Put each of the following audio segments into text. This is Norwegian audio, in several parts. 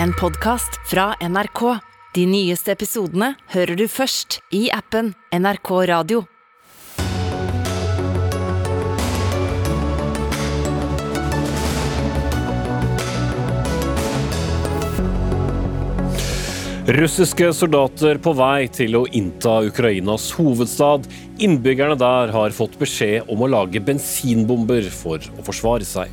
en podkast fra NRK. De nyeste episodene hører du først i appen NRK Radio. Russiske soldater på vei til å innta Ukrainas hovedstad. Innbyggerne der har fått beskjed om å lage bensinbomber for å forsvare seg.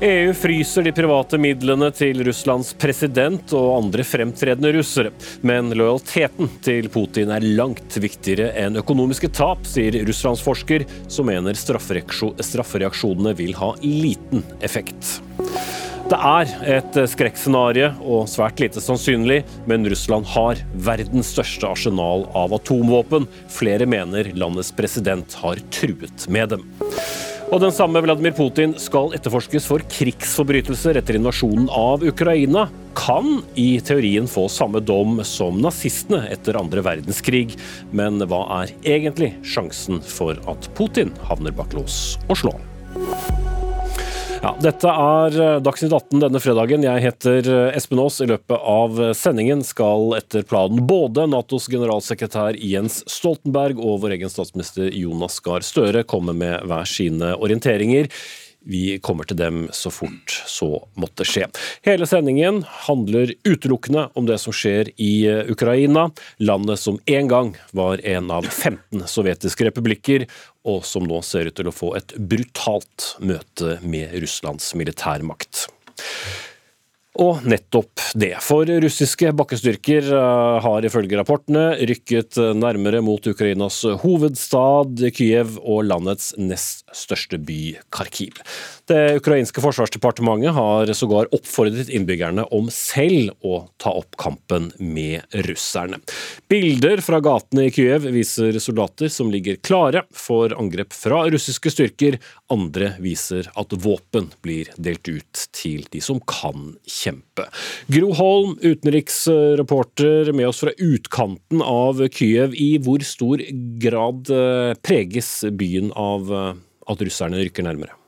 EU fryser de private midlene til Russlands president og andre fremtredende russere. Men lojaliteten til Putin er langt viktigere enn økonomiske tap, sier Russlands forsker, som mener straffereaksjonene vil ha liten effekt. Det er et skrekkscenario og svært lite sannsynlig, men Russland har verdens største arsenal av atomvåpen. Flere mener landets president har truet med dem. Og den samme Vladimir Putin skal etterforskes for krigsforbrytelser etter invasjonen av Ukraina. Kan i teorien få samme dom som nazistene etter andre verdenskrig. Men hva er egentlig sjansen for at Putin havner bak lås og slå? Ja, dette er eh, Dagsnytt 18 denne fredagen. Jeg heter eh, Espen Aas. I løpet av sendingen skal etter planen både Natos generalsekretær Jens Stoltenberg og vår egen statsminister Jonas Gahr Støre komme med hver sine orienteringer. Vi kommer til dem så fort så måtte skje. Hele sendingen handler utelukkende om det som skjer i eh, Ukraina, landet som en gang var en av 15 sovjetiske republikker, og som nå ser ut til å få et brutalt møte med Russlands militærmakt. Og nettopp det. For russiske bakkestyrker eh, har ifølge rapportene rykket nærmere mot Ukrainas hovedstad Kyiv og landets nest største by, Kharkiv. Det ukrainske forsvarsdepartementet har sågar oppfordret innbyggerne om selv å ta opp kampen med russerne. Bilder fra gatene i Kyiv viser soldater som ligger klare for angrep fra russiske styrker. Andre viser at våpen blir delt ut til de som kan kjempe. Gro Holm, utenriksreporter med oss fra utkanten av Kyiv. I hvor stor grad eh, preges byen av eh, at russerne rykker nærmere?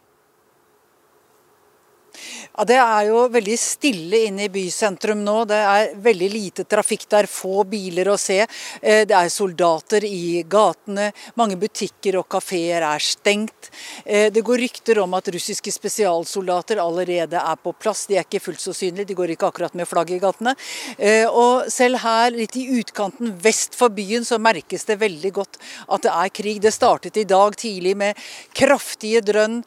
Ja, Det er jo veldig stille inne i bysentrum nå. Det er veldig lite trafikk der, få biler å se. Eh, det er soldater i gatene. Mange butikker og kafeer er stengt. Eh, det går rykter om at russiske spesialsoldater allerede er på plass. De er ikke fullt så synlige, de går ikke akkurat med flagg i gatene. Eh, og selv her, litt i utkanten vest for byen, så merkes det veldig godt at det er krig. Det startet i dag tidlig med kraftige drønn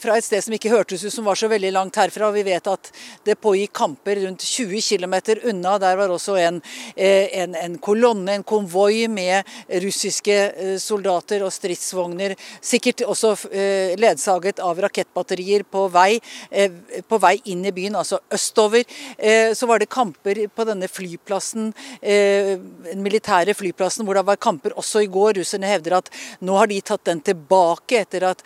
fra et sted som ikke hørtes ut som var så veldig langt langt herfra. Vi vet at det pågikk kamper rundt 20 km unna. Der var også en, eh, en, en kolonne, en konvoi med russiske eh, soldater og stridsvogner. Sikkert også eh, ledsaget av rakettbatterier på vei, på vei inn i byen, altså østover. Så var det kamper på denne flyplassen, den militære flyplassen, hvor det var kamper også i går. Russerne hevder at nå har de tatt den tilbake etter at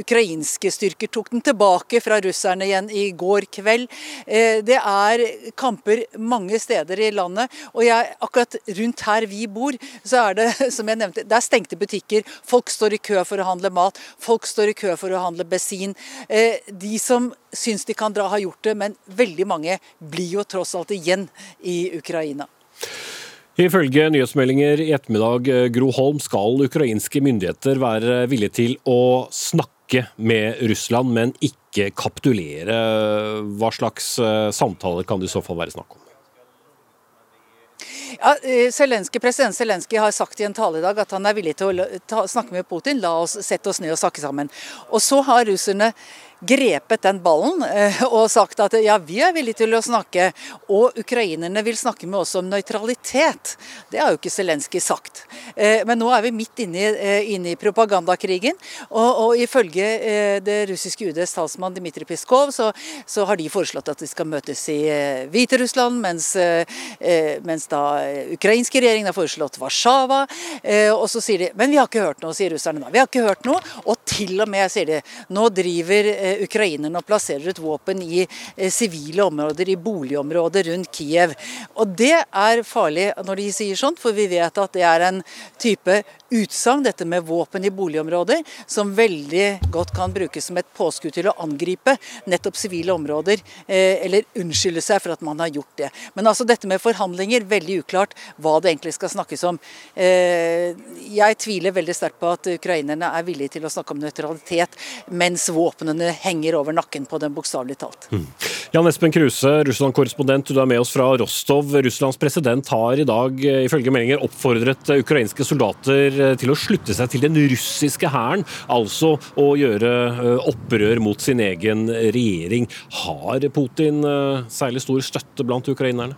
ukrainske styrker tok den tilbake fra russerne russerne igjen i går kveld. Eh, det er kamper mange steder i landet. Og jeg, akkurat rundt her vi bor, så er det som jeg nevnte, det er stengte butikker. Folk står i kø for å handle mat. Folk står i kø for å handle bensin. Eh, de som syns de kan dra, har gjort det, men veldig mange blir jo tross alt igjen i Ukraina. Ifølge nyhetsmeldinger i ettermiddag, eh, Gro Holm, skal ukrainske myndigheter være villige til å snakke med Russland, men ikke kapitulere. Hva slags eh, samtaler kan det i så fall være snakk om? Ja, eh, Zelensky, President Zelenskyj har sagt i en tale i dag at han er villig til å ta, snakke med Putin. La oss sette oss ned og snakke sammen. Og så har russerne grepet den ballen eh, og sagt at ja, vi er villige til å snakke, og ukrainerne vil snakke med oss om nøytralitet. Det har jo ikke Zelenskyj sagt. Eh, men nå er vi midt inne i, eh, propagandakrigen, og, og, ifølge det russiske UDs talsmann Dmitrij Piskov, så, så, har de foreslått at de skal møtes i Hviterussland, mens, mens da ukrainske regjeringen har foreslått Warszawa. Og så sier de Men vi har ikke hørt noe, sier russerne da. Vi har ikke hørt noe. Og til og med, sier de, nå driver ukrainerne og plasserer ut våpen i sivile områder, i boligområder rundt Kiev. Og Det er farlig når de sier sånt, for vi vet at det er en type utsagn, dette med våpen i boligområder, som veldig godt kan brukes som et påskudd til å angripe nettopp sivile områder, eh, eller unnskylde seg for at man har gjort det. Men altså dette med forhandlinger, veldig uklart hva det egentlig skal snakkes om. Eh, jeg tviler veldig sterkt på at ukrainerne er villige til å snakke om nøytralitet mens våpnene henger over nakken på dem, bokstavelig talt. Mm. Jan Espen Kruse, Russland-korrespondent, du er med oss fra Rostov. Russlands president har i dag eh, ifølge meldinger oppfordret ukrainske soldater Eh, til å slutte seg til den russiske hæren, altså å gjøre eh, opprør mot sin egen regjering. Har Putin eh, særlig stor støtte blant ukrainerne?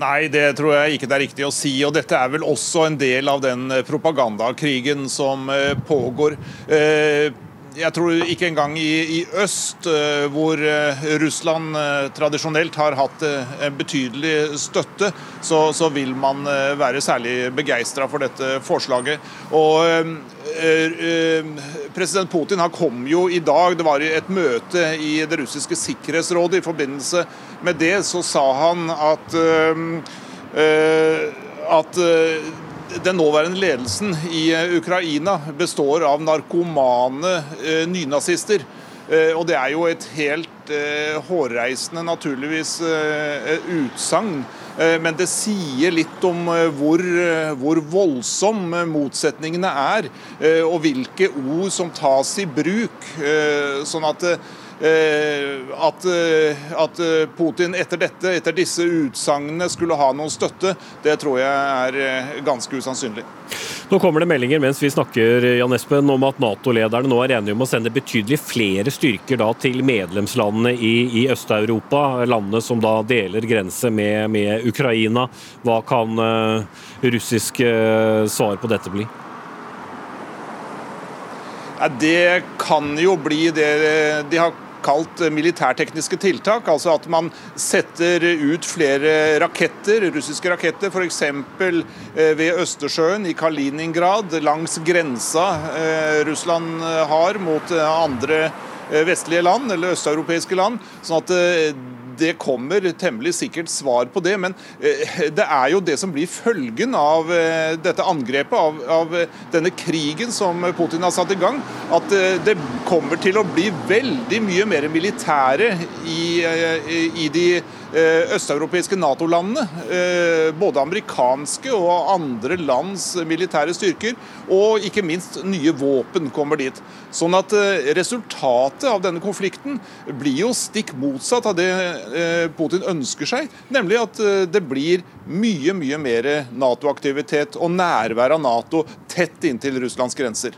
Nei, det tror jeg ikke det er riktig å si. og Dette er vel også en del av den propagandakrigen som pågår jeg tror ikke engang i, i øst, uh, hvor uh, Russland uh, tradisjonelt har hatt en betydelig støtte, så, så vil man være særlig begeistra for dette forslaget. Og President Putin han kom jo i dag, det var et møte i det russiske sikkerhetsrådet. I forbindelse med det så sa han at at den nåværende ledelsen i eh, Ukraina består av narkomane eh, nynazister. Eh, og det er jo et helt hårreisende, naturligvis, utsagn. Men det sier litt om hvor, hvor voldsom motsetningene er, og hvilke ord som tas i bruk. Sånn at at, eh, at, eh, Putin etter dette, etter disse utsagnene skulle ha noen støtte, det tror jeg er ganske usannsynlig. Nå kommer det meldinger mens vi snakker Jan Espen, om at Nato-lederne nå er enige om å sende betydelig flere styrker da, til medlemslandene i, i Øst-Europa, landene som da deler grense med, med Ukraina. Hva kan uh, russisk uh, svar på dette bli? Det kan jo bli det de har kalt militærtekniske tiltak. Altså at man setter ut flere raketter, russiske raketter, f.eks. Eh, ved Østersjøen, i Kaliningrad, langs grensa eh, Russland eh, har mot andre vestlige land, eller østeuropeiske land. sånn at det kommer temmelig sikkert svar på det, men eh, det er jo det som blir følgen av eh, dette angrepet, av, av denne krigen som Putin har satt i gang. At eh, det kommer til å bli veldig mye mer militære i, i de østeuropeiske Nato-landene. Både amerikanske og andre lands militære styrker. Og ikke minst nye våpen kommer dit. Sånn at resultatet av denne konflikten blir jo stikk motsatt av det Eh, Putin ønsker seg, nemlig at eh, det blir mye mye mer Nato-aktivitet og nærvær av Nato tett inntil Russlands grenser.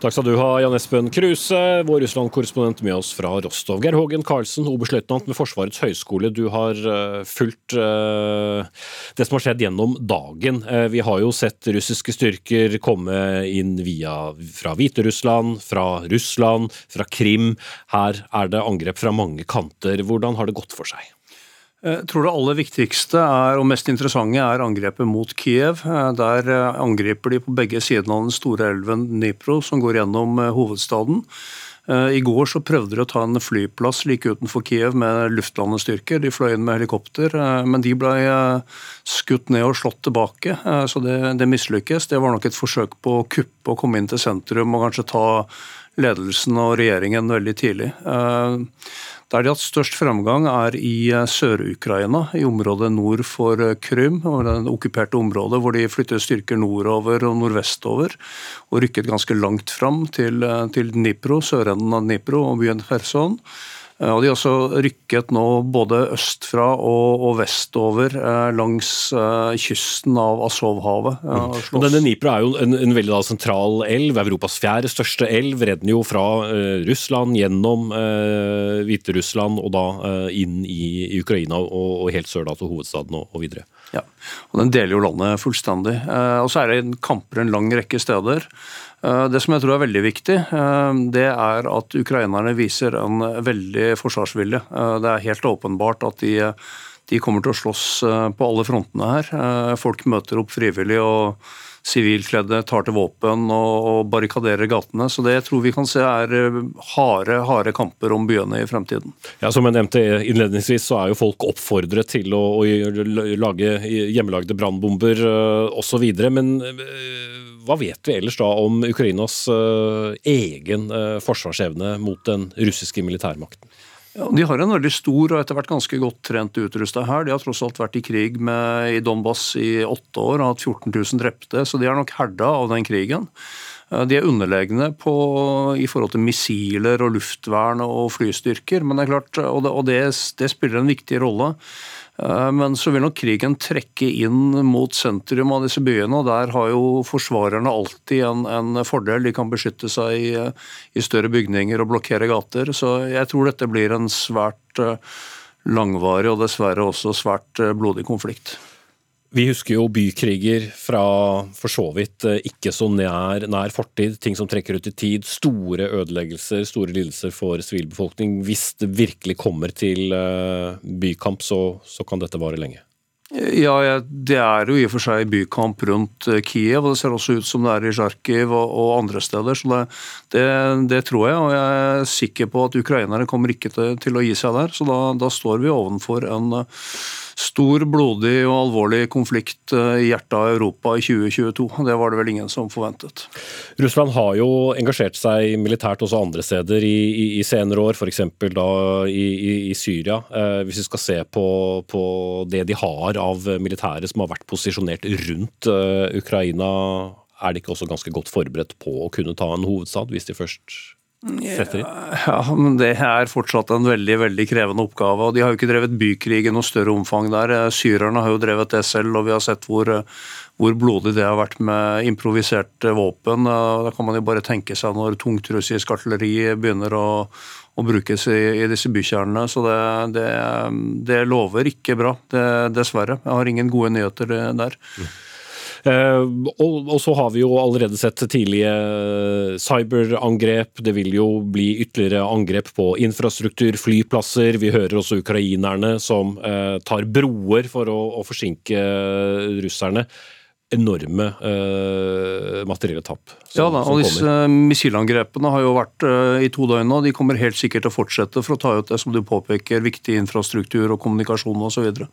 Takk skal du ha, Jan Espen Kruse, vår Russland-korrespondent med oss fra Rostov. Geir Hågen Karlsen, oberstløytnant ved Forsvarets høgskole. Du har uh, fulgt uh, det som har skjedd gjennom dagen. Uh, vi har jo sett russiske styrker komme inn via fra Hviterussland, fra Russland, fra Krim. Her er det angrep fra mange kanter. Hvordan har det gått for seg? Jeg tror det aller viktigste er, og mest interessante er angrepet mot Kiev. Der eh, angriper de på begge sidene av den store elven Dnipro, som går gjennom eh, hovedstaden. Eh, I går så prøvde de å ta en flyplass like utenfor Kiev med luftlandestyrker. De fløy inn med helikopter, men de ble skutt ned og slått tilbake. Så det, det mislykkes. Det var nok et forsøk på å kuppe og komme inn til sentrum og kanskje ta ledelsen og regjeringen veldig tidlig. Der de har hatt størst fremgang er i eh, Sør-Ukraina, i området nord for eh, Krym, det okkuperte området hvor de flyttet styrker nordover og nordvestover, og rykket ganske langt fram til, eh, til Dnipro, sørenden av Dnipro og byen Kherson. Eh, og De har også rykket nå både østfra og, og vestover eh, langs eh, kysten av Azovhavet. Mm. Denne Dnipro er jo en, en veldig da, sentral elv, Europas fjerde største elv. Redden jo fra uh, Russland, gjennom uh, Hviterussland og da inn i, i Ukraina og, og, helt sør da, til hovedstaden og, og videre. Ja, og Den deler jo landet fullstendig. og Så er det kamper en lang rekke steder. Eh, det som jeg tror er veldig viktig, eh, det er at ukrainerne viser en veldig forsvarsvilje. Eh, det er helt åpenbart at de, de kommer til å slåss på alle frontene her. Folk møter opp frivillig og sivilkledde tar til våpen og barrikaderer gatene. Så det jeg tror vi kan se er harde, harde kamper om byene i fremtiden. Ja, Som jeg nevnte innledningsvis, så er jo folk oppfordret til å, å lage hjemmelagde brannbomber osv. Men hva vet vi ellers da om Ukrainas uh, egen uh, forsvarsevne mot den russiske militærmakten? Ja, de har en veldig stor og etter hvert ganske godt trent utrusta her. De har tross alt vært i krig med, i Donbas i åtte år og hatt 14 000 drepte, så de er nok herda av den krigen. Eh, de er underlegne i forhold til missiler og luftvern og flystyrker, men det er klart, og det, og det, det spiller en viktig rolle. Eh, men så vil nok krigen trekke inn mot sentrum av disse byene, og der har jo forsvarerne alltid en, en fordel. De kan beskytte seg i, i, større bygninger og blokkere gater. Så jeg tror dette blir en svært eh, langvarig og dessverre også svært eh, blodig konflikt. Vi husker jo bykriger fra for så vidt eh, ikke så nær, nær, fortid. Ting som trekker ut i tid. Store ødeleggelser, store lidelser for sivilbefolkning. Hvis det virkelig kommer til eh, bykamp, så, så kan dette vare lenge. Ja, Det er jo i og for seg bykamp rundt eh, Kiev, og det ser også ut som det er i Tsjarkiv og, andre steder. så det, det, det, tror jeg, og jeg er sikker på at ukrainerne kommer ikke til, til å gi seg der. Så da, da står vi ovenfor en stor, blodig og alvorlig konflikt eh, i hjertet av Europa i 2022. Det var det vel ingen som forventet. Russland har jo engasjert seg militært også andre steder i, i, i senere år, f.eks. da i, i, Syria. Eh, hvis vi skal se på, på, det de har av militære som har vært posisjonert rundt eh, Ukraina, er de ikke også ganske godt forberedt på å kunne ta en hovedstad, hvis de først setter inn? Ja, men Det er fortsatt en veldig veldig krevende oppgave. og De har jo ikke drevet bykrig i noe større omfang der. Syrerne har jo drevet det selv, og vi har sett hvor, hvor blodig det har vært med improviserte våpen. Da kan man jo bare tenke seg når tungt russisk artilleri begynner å, å brukes i, i, disse bykjernene. Så det, det, det lover ikke bra, det, dessverre. Jeg har ingen gode nyheter der. Mm. Eh, og, og, så har vi jo allerede sett tidlige cyberangrep. Det vil jo bli ytterligere angrep på infrastruktur, flyplasser. Vi hører også ukrainerne som eh, tar broer for å, å forsinke russerne enorme uh, materielle tap. Ja da, og disse missilangrepene har jo vært uh, i to døgn nå. De kommer helt sikkert til å fortsette for å ta ut det som du påpeker, viktig infrastruktur og kommunikasjon osv. Så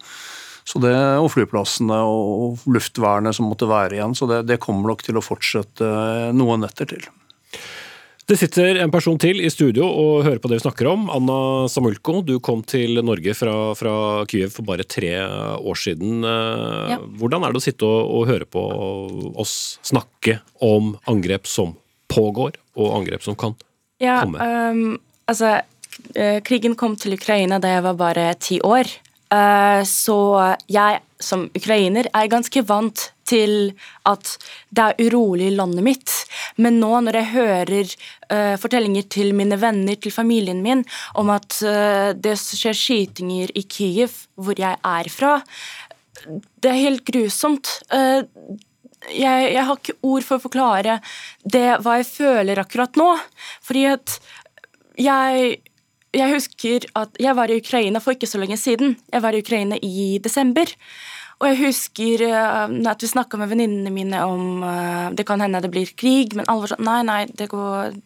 det, og flyplassene og luftvernet som måtte være igjen. Så det, det kommer nok til å fortsette noen netter til. Det sitter en person til i studio og hører på det vi snakker om. Anna Samulko, du kom til Norge fra, fra Kyiv for bare tre år siden. Ja. Hvordan er det å sitte og, og, høre på oss snakke om angrep som pågår, og angrep som kan ja, komme? Um, altså, eh, krigen kom til Ukraina da jeg var bare ti år. Eh, så jeg som ukrainer er ganske vant til at det er urolig i landet mitt. Men nå når jeg hører uh, fortellinger til mine venner, til familien min, om at uh, det skjer skytinger i Kyiv, hvor jeg er fra, det er helt grusomt. Uh, jeg, jeg, har ikke ord for å forklare det, hva jeg føler akkurat nå. Fordi at jeg jeg husker at jeg var i Ukraina for ikke så lenge siden. Jeg var i Ukraina i desember. Og jeg husker uh, at vi snakka med venninnene mine om uh, det kan hende det blir krig, men alle var sånn Nei, nei, det går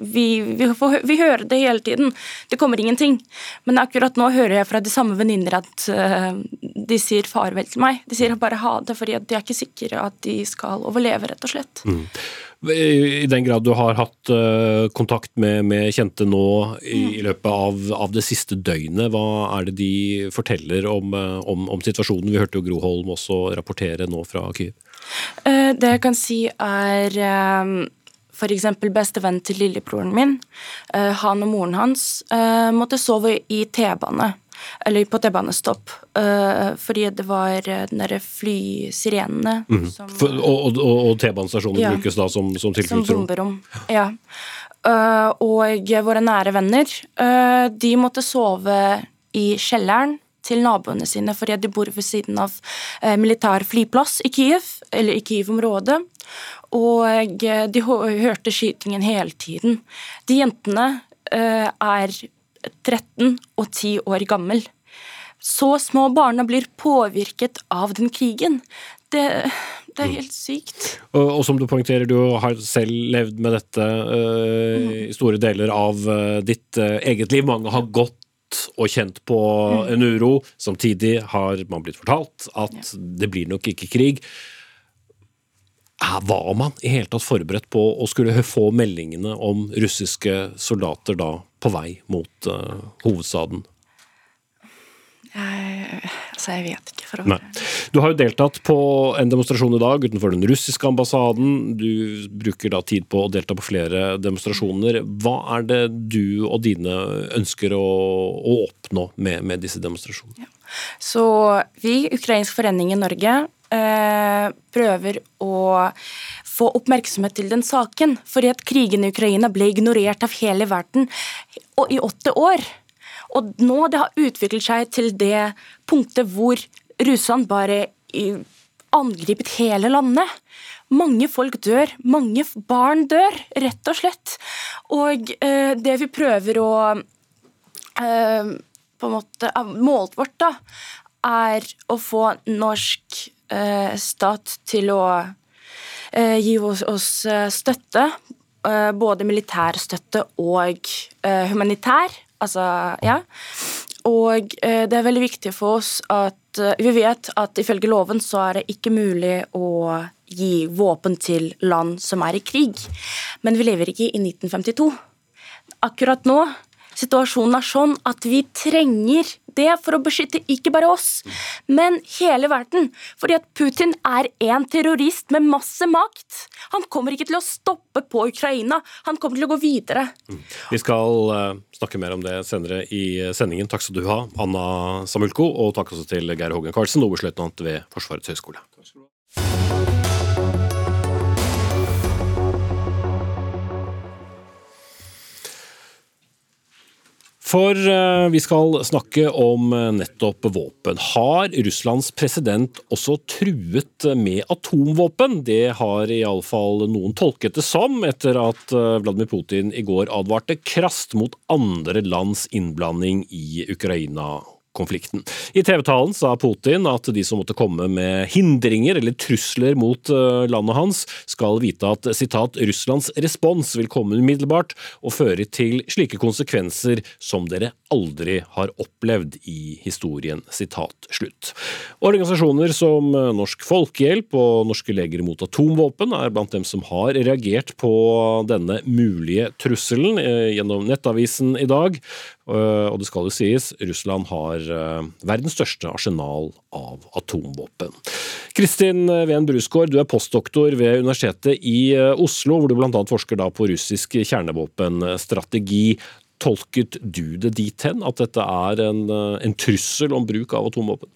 vi, vi, får, vi, hører det hele tiden. Det kommer ingenting. Men akkurat nå hører jeg fra de samme venninner at uh, de sier farvel til meg. De sier bare ha det, fordi de er ikke sikre at de skal overleve, rett og slett. Mm. I den grad du har hatt uh, kontakt med, med, kjente nå i, mm. i løpet av, av, det siste døgnet, hva er det de forteller om, uh, om, om situasjonen? Vi hørte jo Gro Holm også rapportere nå fra Kyiv. Uh, det jeg kan si er um F.eks. bestevennen til lillebroren min, han og moren hans, måtte sove i T-bane eller på T-banestopp, uh, fordi det var uh, den derre flysirenene mm. som Og, og, og T-banestasjonen ja, brukes da som, som tilfluktsrom? Som bomberom, ja. Uh, og våre nære venner, de måtte sove i kjelleren til naboene sine fordi de bor ved siden av eh, militær flyplass i Kiev, eller i Kiev-området. Og de hørte skytingen hele tiden. De jentene eh, er 13 og 10 år gammel. Så små barna blir påvirket av den krigen. Det, det er helt sykt. Og, og som du poengterer, du har selv levd med dette uh, mm. i store deler av uh, ditt uh, eget liv. Mange har gått og kjent på mm. en uro. Samtidig har man blitt fortalt at ja. det blir nok ikke krig. Var man i hele tatt forberedt på å skulle få meldingene om russiske soldater da på vei mot uh, hovedstaden? Jeg, altså, jeg vet ikke. for å være Du har jo deltatt på en demonstrasjon i dag utenfor den russiske ambassaden. Du bruker da tid på å delta på flere demonstrasjoner. Hva er det du og dine ønsker å, å oppnå med, med, disse demonstrasjonene? Ja. Så vi, Ukrainsk forening i Norge, Eh, prøver å få oppmerksomhet til den saken. Fordi at krigen i Ukraina ble ignorert av hele verden og i åtte år. Og nå det har utviklet seg til det punktet hvor Russland bare angripet hele landet. Mange folk dør, mange barn dør, rett og slett. Og eh, det vi prøver å eh, på en måte Målet vårt da, er å få norsk Eh, stat til å eh, gi oss, oss eh, støtte. Både militær støtte og humanitær. Altså, ja. Og det er veldig viktig for oss at vi vet at ifølge loven så er det ikke mulig å gi våpen til land som er i krig. Men vi lever ikke i 1952. Akkurat nå Situasjonen er sånn at vi trenger det for å beskytte ikke bare oss, men hele verden. Fordi at Putin er en terrorist med masse makt. Han kommer ikke til å stoppe på Ukraina, han kommer til å gå videre. Vi skal uh, snakke mer om det senere i sendingen. Takk skal du ha, Anna Samulko, og takk også til Geir Hågen Karlsen, oberstløytnant ved Forsvarets høgskole. For eh, vi skal snakke om eh, nettopp våpen. Har Russlands president også truet med atomvåpen? Det har iallfall noen tolket det som, etter at eh, Vladimir Putin i går advarte krast mot andre lands innblanding i Ukraina konflikten. I TV-talen sa Putin at de som måtte komme med hindringer eller trusler mot eh, landet hans, skal vite at sitat, Russlands respons vil komme umiddelbart og føre til slike konsekvenser som dere aldri har opplevd i historien. Sitat slutt. Organisasjoner som eh, Norsk Folkehjelp og Norske leger mot atomvåpen er blant dem som har reagert på denne mulige trusselen eh, gjennom Nettavisen i dag. Og det skal jo sies, Russland har Eh, verdens største arsenal av atomvåpen. Kristin Ven Brusgaard, du er postdoktor ved Universitetet i eh, Oslo, hvor du bl.a. forsker på russisk kjernevåpenstrategi. Tolket du det dit hen at dette er en, eh, en trussel om bruk av atomvåpen?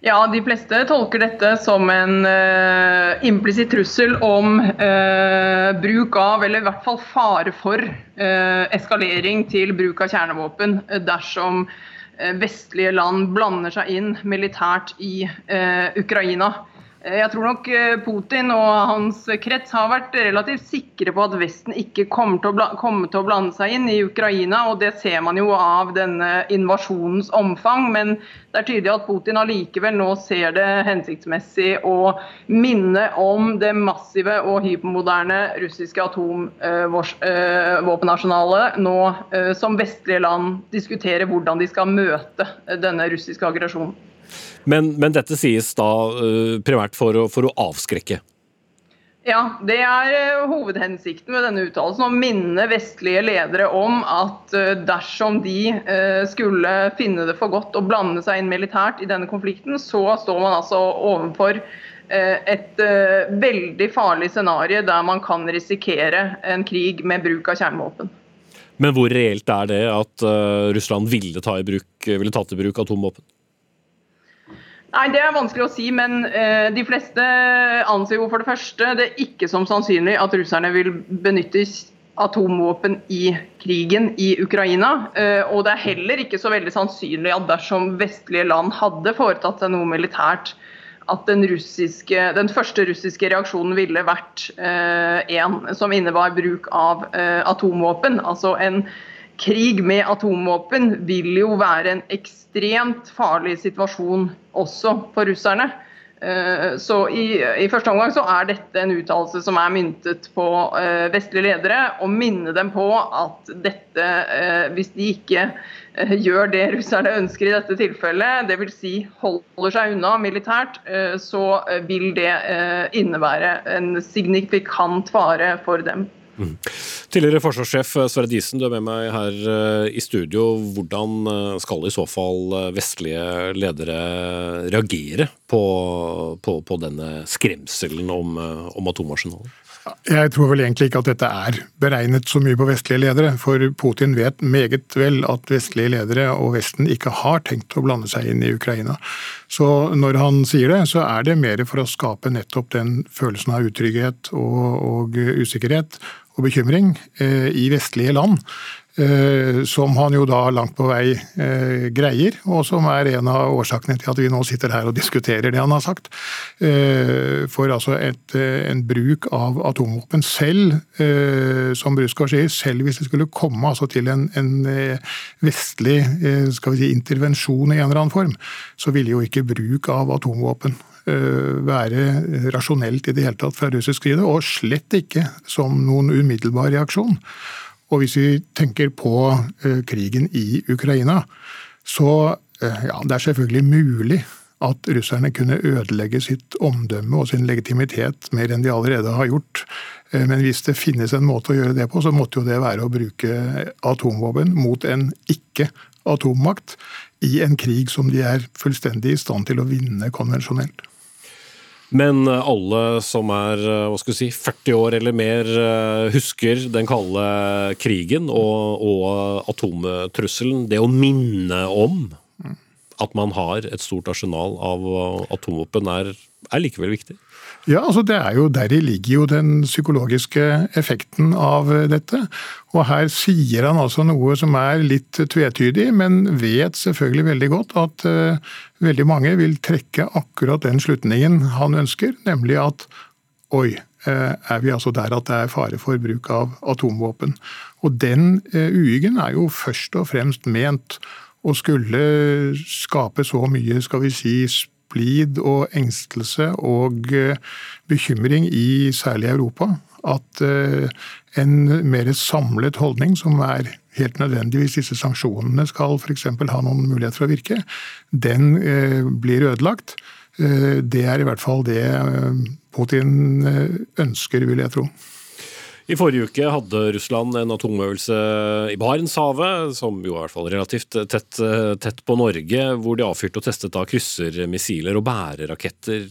Ja, de fleste tolker dette som en uh, implisitt trussel om uh, bruk av, eller i hvert fall fare for, uh, eskalering til bruk av kjernevåpen dersom vestlige land blander seg inn militært i Ukraina. Eh, jeg tror nok eh, Putin og hans krets har vært relativt sikre på at Vesten ikke kommer til, kommer til, å blande seg inn i Ukraina, og det ser man jo av denne invasjonens omfang. Men det er tydelig at Putin allikevel nå ser det hensiktsmessig å minne om det massive og hypermoderne russiske atomvåpenarsenalet nå som vestlige land diskuterer hvordan de skal møte denne russiske aggresjonen. Men, men dette sies da uh, primært for å, for å, avskrekke? Ja, det er uh, hovedhensikten med denne uttalelsen. Å minne vestlige ledere om at uh, dersom de skulle finne det for godt å blande seg inn militært i denne konflikten, så står man altså overfor et veldig farlig scenario der man kan risikere en krig med bruk av kjernevåpen. Men hvor reelt er det at Russland ville, ta i bruk, ville tatt i bruk atomvåpen? Nei, Det er vanskelig å si, men eh, de fleste anser jo for det første det ikke som sannsynlig at russerne vil benytte atomvåpen i krigen i Ukraina. Eh, og det er heller ikke så veldig sannsynlig at dersom vestlige land hadde foretatt seg noe militært, at den, russiske, den første russiske reaksjonen ville vært eh, en som innebar bruk av eh, atomvåpen. Altså en krig med atomvåpen vil jo være en ekstremt farlig situasjon også for russerne. Så i, i, første omgang så er dette en uttalelse som er myntet på vestlige ledere, og minne dem på at dette, hvis de ikke gjør det russerne ønsker i dette tilfellet, dvs. Si holder seg unna militært, så vil det innebære en signifikant fare for dem. Mm. Tidligere forsvarssjef eh, Sverre Disen, du er med meg her eh, i studio. Hvordan eh, skal i så fall vestlige ledere reagere på, på, på denne skremselen om, om atomarsenalet? Jeg tror vel egentlig ikke at dette er beregnet så mye på vestlige ledere, for Putin vet meget vel at vestlige ledere og Vesten ikke har tenkt å blande seg inn i Ukraina. Så når han sier det, så er det mer for å skape nettopp den følelsen av utrygghet og, og usikkerhet og bekymring eh, i vestlige land. Eh, som han jo da langt på vei eh, greier, og som er en av årsakene til at vi nå sitter her og diskuterer det han har sagt. For altså et, en bruk av atomvåpen selv, som Brusgaard sier, selv hvis det skulle komme altså til en, en vestlig skal vi si, intervensjon i en eller annen form, så ville jo ikke bruk av atomvåpen Eh, være rasjonelt i det hele tatt fra russisk side, og slett ikke som noen umiddelbar reaksjon. Og hvis vi tenker på eh, krigen i Ukraina, så eh, ja, det er selvfølgelig mulig at russerne kunne ødelegge sitt omdømme og sin legitimitet mer enn de allerede har gjort. Men hvis det finnes en måte å gjøre det på, så måtte jo det være å bruke atomvåpen mot en ikke-atommakt i en krig som de er fullstendig i stand til å vinne konvensjonelt. Men eh, alle som er eh, hva skal vi si, 40 år eller mer, eh, husker den kalde krigen og, og atomtrusselen. Det å minne om at man har et stort arsenal av atomvåpen, er, er likevel viktig? Ja, altså det er jo Deri ligger jo den psykologiske effekten av dette. Og her sier han altså noe som er litt tvetydig, men vet selvfølgelig veldig godt at uh, veldig mange vil trekke akkurat den slutningen han ønsker, nemlig at oi, uh, er vi altså der at det er fare for bruk av atomvåpen. Og den uh, er jo først og fremst ment å skulle skape så mye, skal vi si, splid og engstelse og eh, bekymring i særlig Europa at eh, en mer samlet holdning, som er helt nødvendig hvis disse sanksjonene skal f.eks. ha noen mulighet for å virke, den eh, blir ødelagt. Det er i hvert fall det Putin ønsker, vil jeg tro. I forrige uke hadde Russland en atomøvelse i Barentshavet, som jo er i hvert fall relativt tett, tett på Norge, hvor de avfyrte og testet da kryssermissiler og bæreraketter.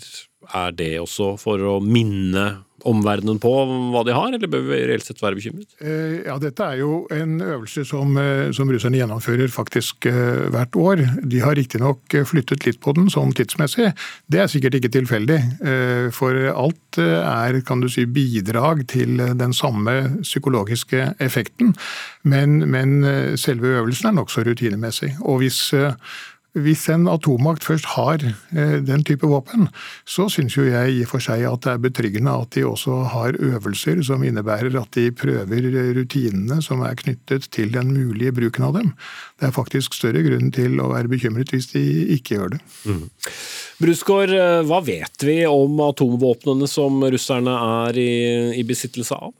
Er det også for å minne omverdenen på hva de har, eller bør vi reelt sett være bekymret? Eh, ja, Dette er jo en øvelse som, eh, som russerne gjennomfører faktisk eh, hvert år. De har riktignok flyttet litt på den sånn tidsmessig. Det er sikkert ikke tilfeldig. For alt er kan du si, bidrag til den samme psykologiske effekten. Men, men selve øvelsen er nokså rutinemessig. Og hvis hvis en atommakt først har eh, den type våpen, så syns jo jeg i og for seg at det er betryggende at de også har øvelser som innebærer at de prøver rutinene som er knyttet til den mulige bruken av dem. Det er faktisk større grunn til å være bekymret hvis de ikke gjør det. Mm. Brusgaard, eh, hva vet vi om atomvåpnene som russerne er i, i besittelse av?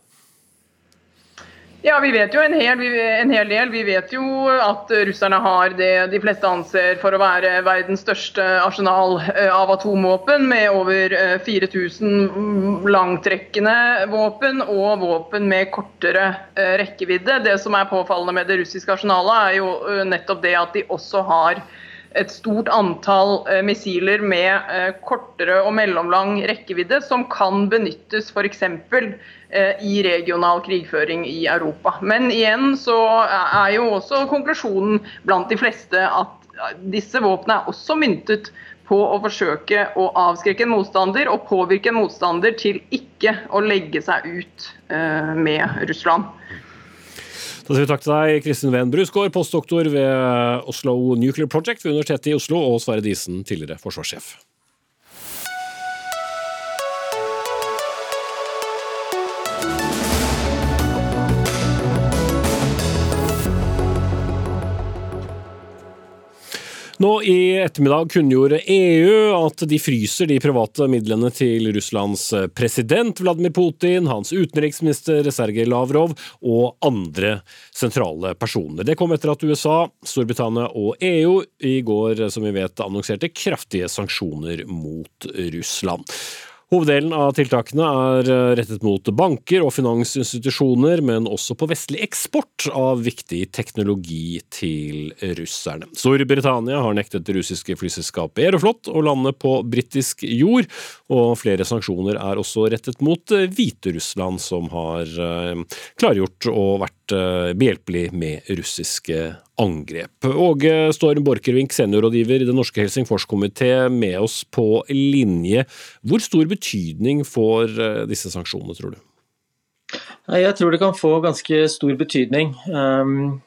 Ja, Vi vet jo en hel, en hel, del. Vi vet jo at russerne har det de fleste anser for å være verdens største arsenal eh, av atomvåpen, med over 4000 eh, langtrekkende våpen og våpen med kortere eh, rekkevidde. Det som er påfallende med det russiske arsenalet, er jo nettopp det at de også har et stort antall missiler med kortere og mellomlang rekkevidde, som kan benyttes f.eks. Eh, i regional krigføring i Europa. Men igjen så er jo også konklusjonen blant de fleste at disse våpnene er også myntet på å forsøke å avskrekke en motstander og påvirke en motstander til ikke å legge seg ut eh, med Russland. Da sier vi takk til deg, Kristin Ven Brusgaard, postdoktor ved Oslo Nuclear Project ved Universitetet i Oslo, og Sverre Disen, tidligere forsvarssjef. Nå i ettermiddag kunngjorde EU at de fryser de private midlene til Russlands president Vladimir Putin, hans utenriksminister Sergej Lavrov og andre sentrale personer. Det kom etter at USA, Storbritannia og EU i går, som vi vet, annonserte kraftige sanksjoner mot Russland. Hoveddelen av tiltakene er eh, rettet mot banker og finansinstitusjoner, men også på vestlig eksport av viktig teknologi til russerne. Storbritannia har nektet det russiske flyselskapet Aeroflot å lande på britisk jord, og flere sanksjoner er også rettet mot eh, Hviterussland, som har eh, klargjort og vært behjelpelig med russiske angrep. Åge Storm Borchgrevink, seniorrådgiver i Den norske Helsingforskomité, med oss på linje. Hvor stor betydning får eh, disse sanksjonene, tror du? Jeg tror det kan få ganske stor betydning. Ehm,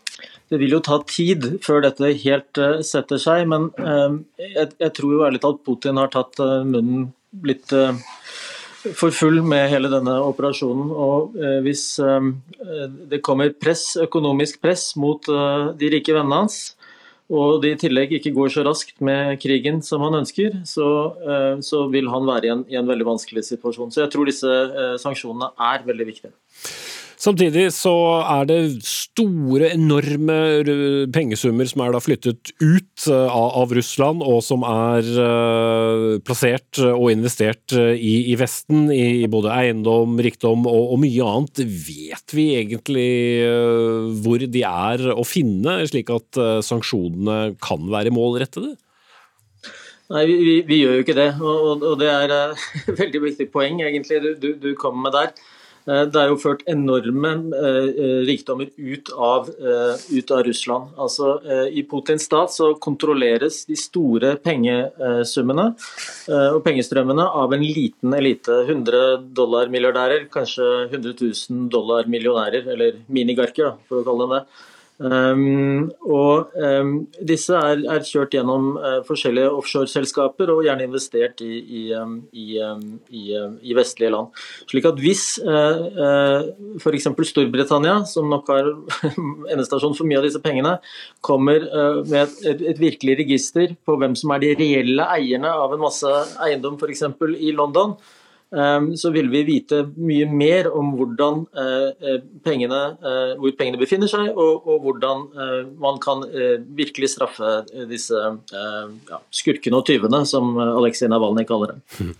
det vil jo ta tid før dette helt eh, setter seg, men ehm, jeg tror jo ærlig talt Putin har tatt eh, munnen litt for full med hele denne operasjonen. Og eh, hvis eh, det kommer press, økonomisk press mot eh, de rike vennene hans, og det i tillegg ikke går så raskt med krigen som han ønsker, så, så vil han være i en, i en, veldig vanskelig situasjon. Så jeg tror disse sanksjonene er veldig viktige. Samtidig så er det store, enorme pengesummer som er da flyttet ut eh, av, Russland, og som er uh, plassert og investert eh, i, Vesten, i, både eiendom, rikdom og, mye annet. Vet vi egentlig hvor de er å finne, slik at sanksjonene kan være målrettede? Nei, vi, vi, vi, gjør jo ikke det, og, og det er et veldig viktig poeng egentlig du, du kommer med der. Eh, det er jo ført enorme eh, eh, rikdommer ut av, ut av, Russland. Altså, I Putins stat så kontrolleres de store pengesummene og pengestrømmene av en liten elite. 100 dollar-milliardærer, kanskje 100 000 dollar-millionærer, eller minigarker, for å kalle det det. Um, og um, disse er, er, kjørt gjennom uh, forskjellige offshoreselskaper og gjerne investert i, i, um, i, i, vestlige land. Slik at hvis uh, uh, f.eks. Storbritannia, som nok har endestasjon for mye av disse pengene, kommer uh, med et, et, et, virkelig register på hvem som er de reelle eierne av en masse eiendom f.eks. i London, så vil vi vite mye mer om hvordan eh, eh, pengene, eh, hvor pengene befinner seg, og, hvordan man kan virkelig straffe disse ja, skurkene og tyvene, som Aleksej Navalnyj kaller det.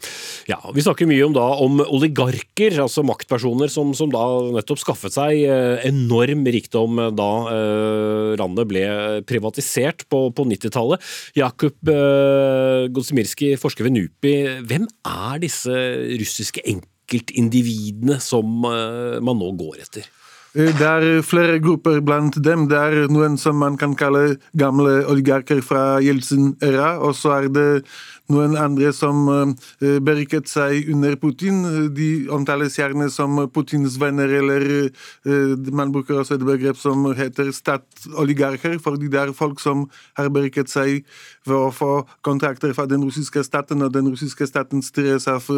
Ja, Vi snakker mye om, da, om oligarker, altså maktpersoner som, som da nettopp skaffet seg enorm rikdom da landet ble privatisert på, på 90-tallet. Jakub Godzimirski, forsker ved NUPI, hvem er disse russiske enkeltindividene som eh, man nå går etter? Eh, det er flere grupper blant dem. Det er noen som man kan kalle gamle oligarker fra Jeltsin-æra, og så er det noen andre som uh, beriket seg under Putin. De omtales gjerne som Putins venner, eller man bruker også et begrep som heter statoligarker, fordi det er folk som har beriket seg ved å få kontrakter fra den russiske staten, og den russiske staten styres av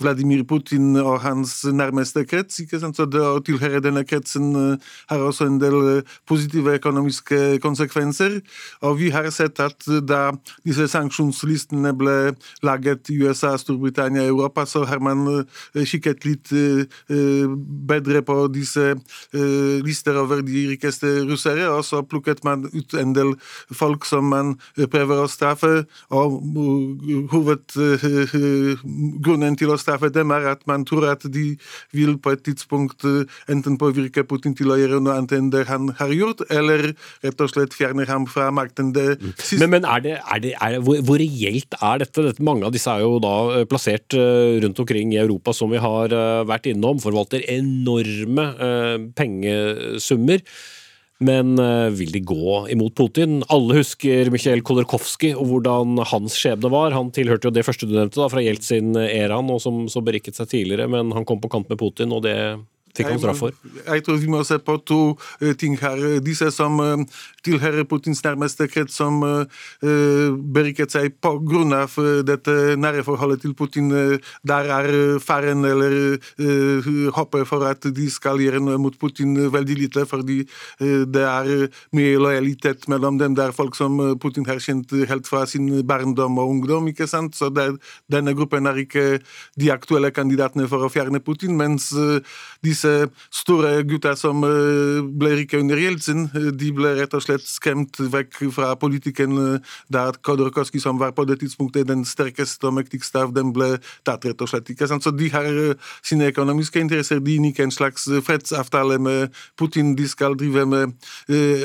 Vladimir Putin og hans nærmeste krets. ikke sant? Så det å tilhøre denne kretsen har også en del positive økonomiske konsekvenser. Og vi har sett at da disse sanksjonslistene ble laget i USA, Storbritannia Europa, så har man kikket litt eh, eh, bedre på disse lister over de rikeste russere, og så plukket man ut en del folk som man prøver å straffe. og Hovedgrunnen til å straffe dem er at man tror at de vil på et tidspunkt enten påvirke Putin til å gjøre noe annet enn det han har gjort, eller rett og slett fjerne ham fra makten. Det, men, men er det, er det, er det, hvor, hvor reelt er dette? Mange av disse er jo da eh, plassert eh, rundt omkring i Europa, som vi har eh, vært innom. Forvalter enorme pengesummer. Men vil de gå imot Putin? Alle husker Mikhail Khodorkovskij og hvordan hans skjebne var. Han tilhørte jo det første du nevnte, da, fra Jeltsin-æraen, og som så berikket seg tidligere, men han kom på kant med Putin, og det fikk han straff for? Jeg tror vi må se på to uh, ting her. Disse som uh, tilhører Putins nærmeste krets, som uh, beriket seg pga. dette nære forholdet til Putin, der er faren eller håpet for at de skal gjøre noe mot Putin veldig lite, fordi det er mye lojalitet mellom dem. Det er folk som Putin har kjent helt fra sin barndom og ungdom. ikke sant? Så det, denne gruppen er ikke de aktuelle kandidatene for å fjerne Putin, mens disse store gutta som eh, ble rike under Jeltsin, eh, de ble rett og slett skremt vekk fra politikken da der Khodorkovskij, som var på det tidspunktet den sterkeste og mektigste av dem, ble tatt, rett og slett. ikke sant? Så de har sine økonomiske interesser. De inngikk en slags fredsavtale med Putin. De skal drive med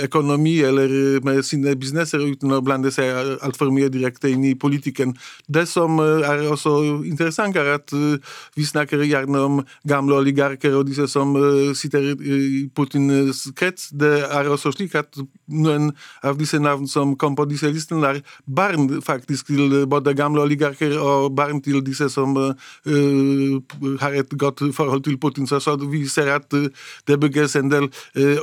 økonomi eller med sine businesser uten å blande seg altfor mye direkte inn i politikken. Det som er også interessant, er at vi snakker gjerne om gamle oligarker og disse som uh, sitter i Putins krets. Det er også slik at noen av disse navn som kom på disse listene, er barn faktisk til både gamle oligarker og barn til disse som har et godt forhold til Putin. Så, vi ser at det bygges en del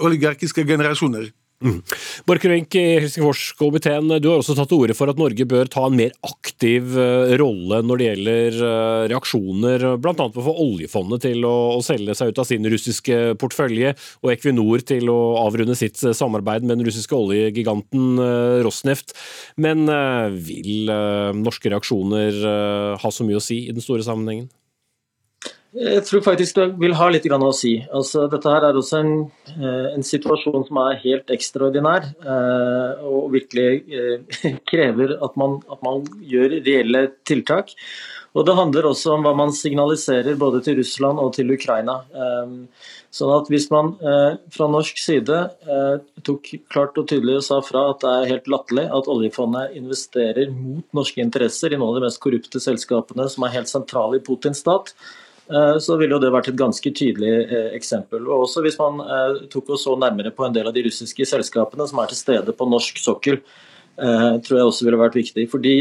oligarkiske generasjoner. Mm. Borchgrevink i Helsingforskomiteen, du har også tatt til orde for at Norge bør ta en mer aktiv eh, rolle når det gjelder eh, reaksjoner, bl.a. på å få oljefondet til å, å, selge seg ut av sin russiske portefølje, og Equinor til å avrunde sitt eh, samarbeid med den russiske oljegiganten Rosneft. Men vil norske reaksjoner ha så mye å si i den store sammenhengen? Jeg tror faktisk det vil ha litt å si. Altså, dette her er også en, eh, en, situasjon som er helt ekstraordinær, eh, og virkelig eh, krever at man, at man, gjør reelle tiltak. Og Det handler også om hva man signaliserer både til Russland og til Ukraina. Sånn at Hvis man fra norsk side tok klart og tydelig og sa fra at det er helt latterlig at oljefondet investerer mot norske interesser i noen av de mest korrupte selskapene som er helt sentrale i Putins stat, så ville jo det vært et ganske tydelig eh, eksempel. Og også Hvis man eh, tok og så nærmere på en del av de russiske selskapene som er til stede på norsk sokkel, tror jeg også ville vært viktig. Fordi